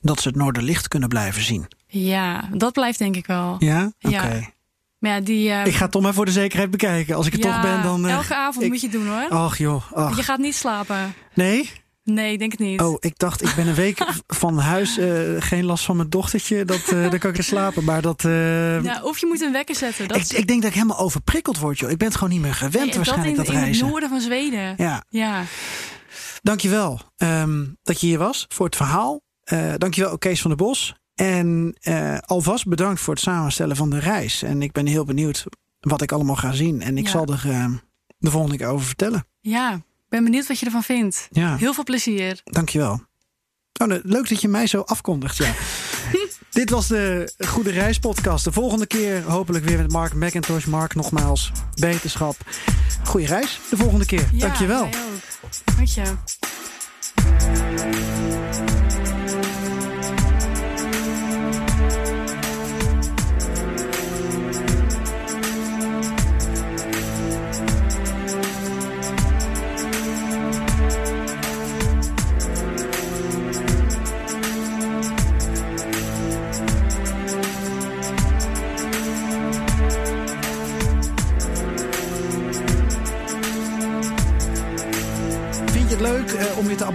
Dat ze het Noorderlicht kunnen blijven zien. Ja, dat blijft denk ik wel. Ja? Oké. Ja. Maar ja, die. eh, Ik ga het toch maar voor de zekerheid bekijken. Als ik er ja, toch ben, dan... eh, elke avond ik- moet je het doen hoor. Ach joh, ach. Je gaat niet slapen. Nee? Nee, ik denk het niet. Oh, ik dacht, ik ben een week van huis. eh, geen last van mijn dochtertje. Dat, dan kan ik er slapen. Maar dat... ja, of je moet een wekker zetten. Dat ik, is- ik denk dat ik helemaal overprikkeld word, joh. Ik ben het gewoon niet meer gewend Nee, waarschijnlijk, dat dat, in, in het reizen. noorden van Zweden. Ja, Ja. dankjewel ehm, dat je hier was voor het verhaal. Dankjewel Kees van der Bos. En eh, alvast bedankt voor het samenstellen van de reis. En ik ben heel benieuwd wat ik allemaal ga zien. En ik Ja. zal er eh, de volgende keer over vertellen. ja, ik ben benieuwd wat je ervan vindt. Ja, Heel veel plezier. dankjewel. Oh, nou, leuk dat je mij zo afkondigt, ja. Dit was de Goede Reis podcast. De volgende keer hopelijk weer met Mark McIntosh. Mark, nogmaals, beterschap. Goeie reis de volgende keer. Ja, Dankjewel. Dank je.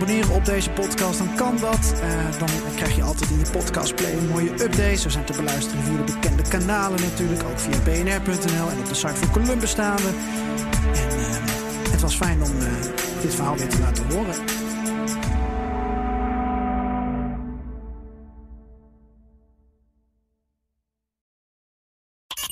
Abonneren op deze podcast? Dan kan dat Eh, dan krijg je altijd in je podcastplayer mooie updates. We zijn te beluisteren via de bekende kanalen natuurlijk. Ook via bnr.nl en op de site van Columbus staan we. En eh, het was fijn om eh, dit verhaal weer te laten horen.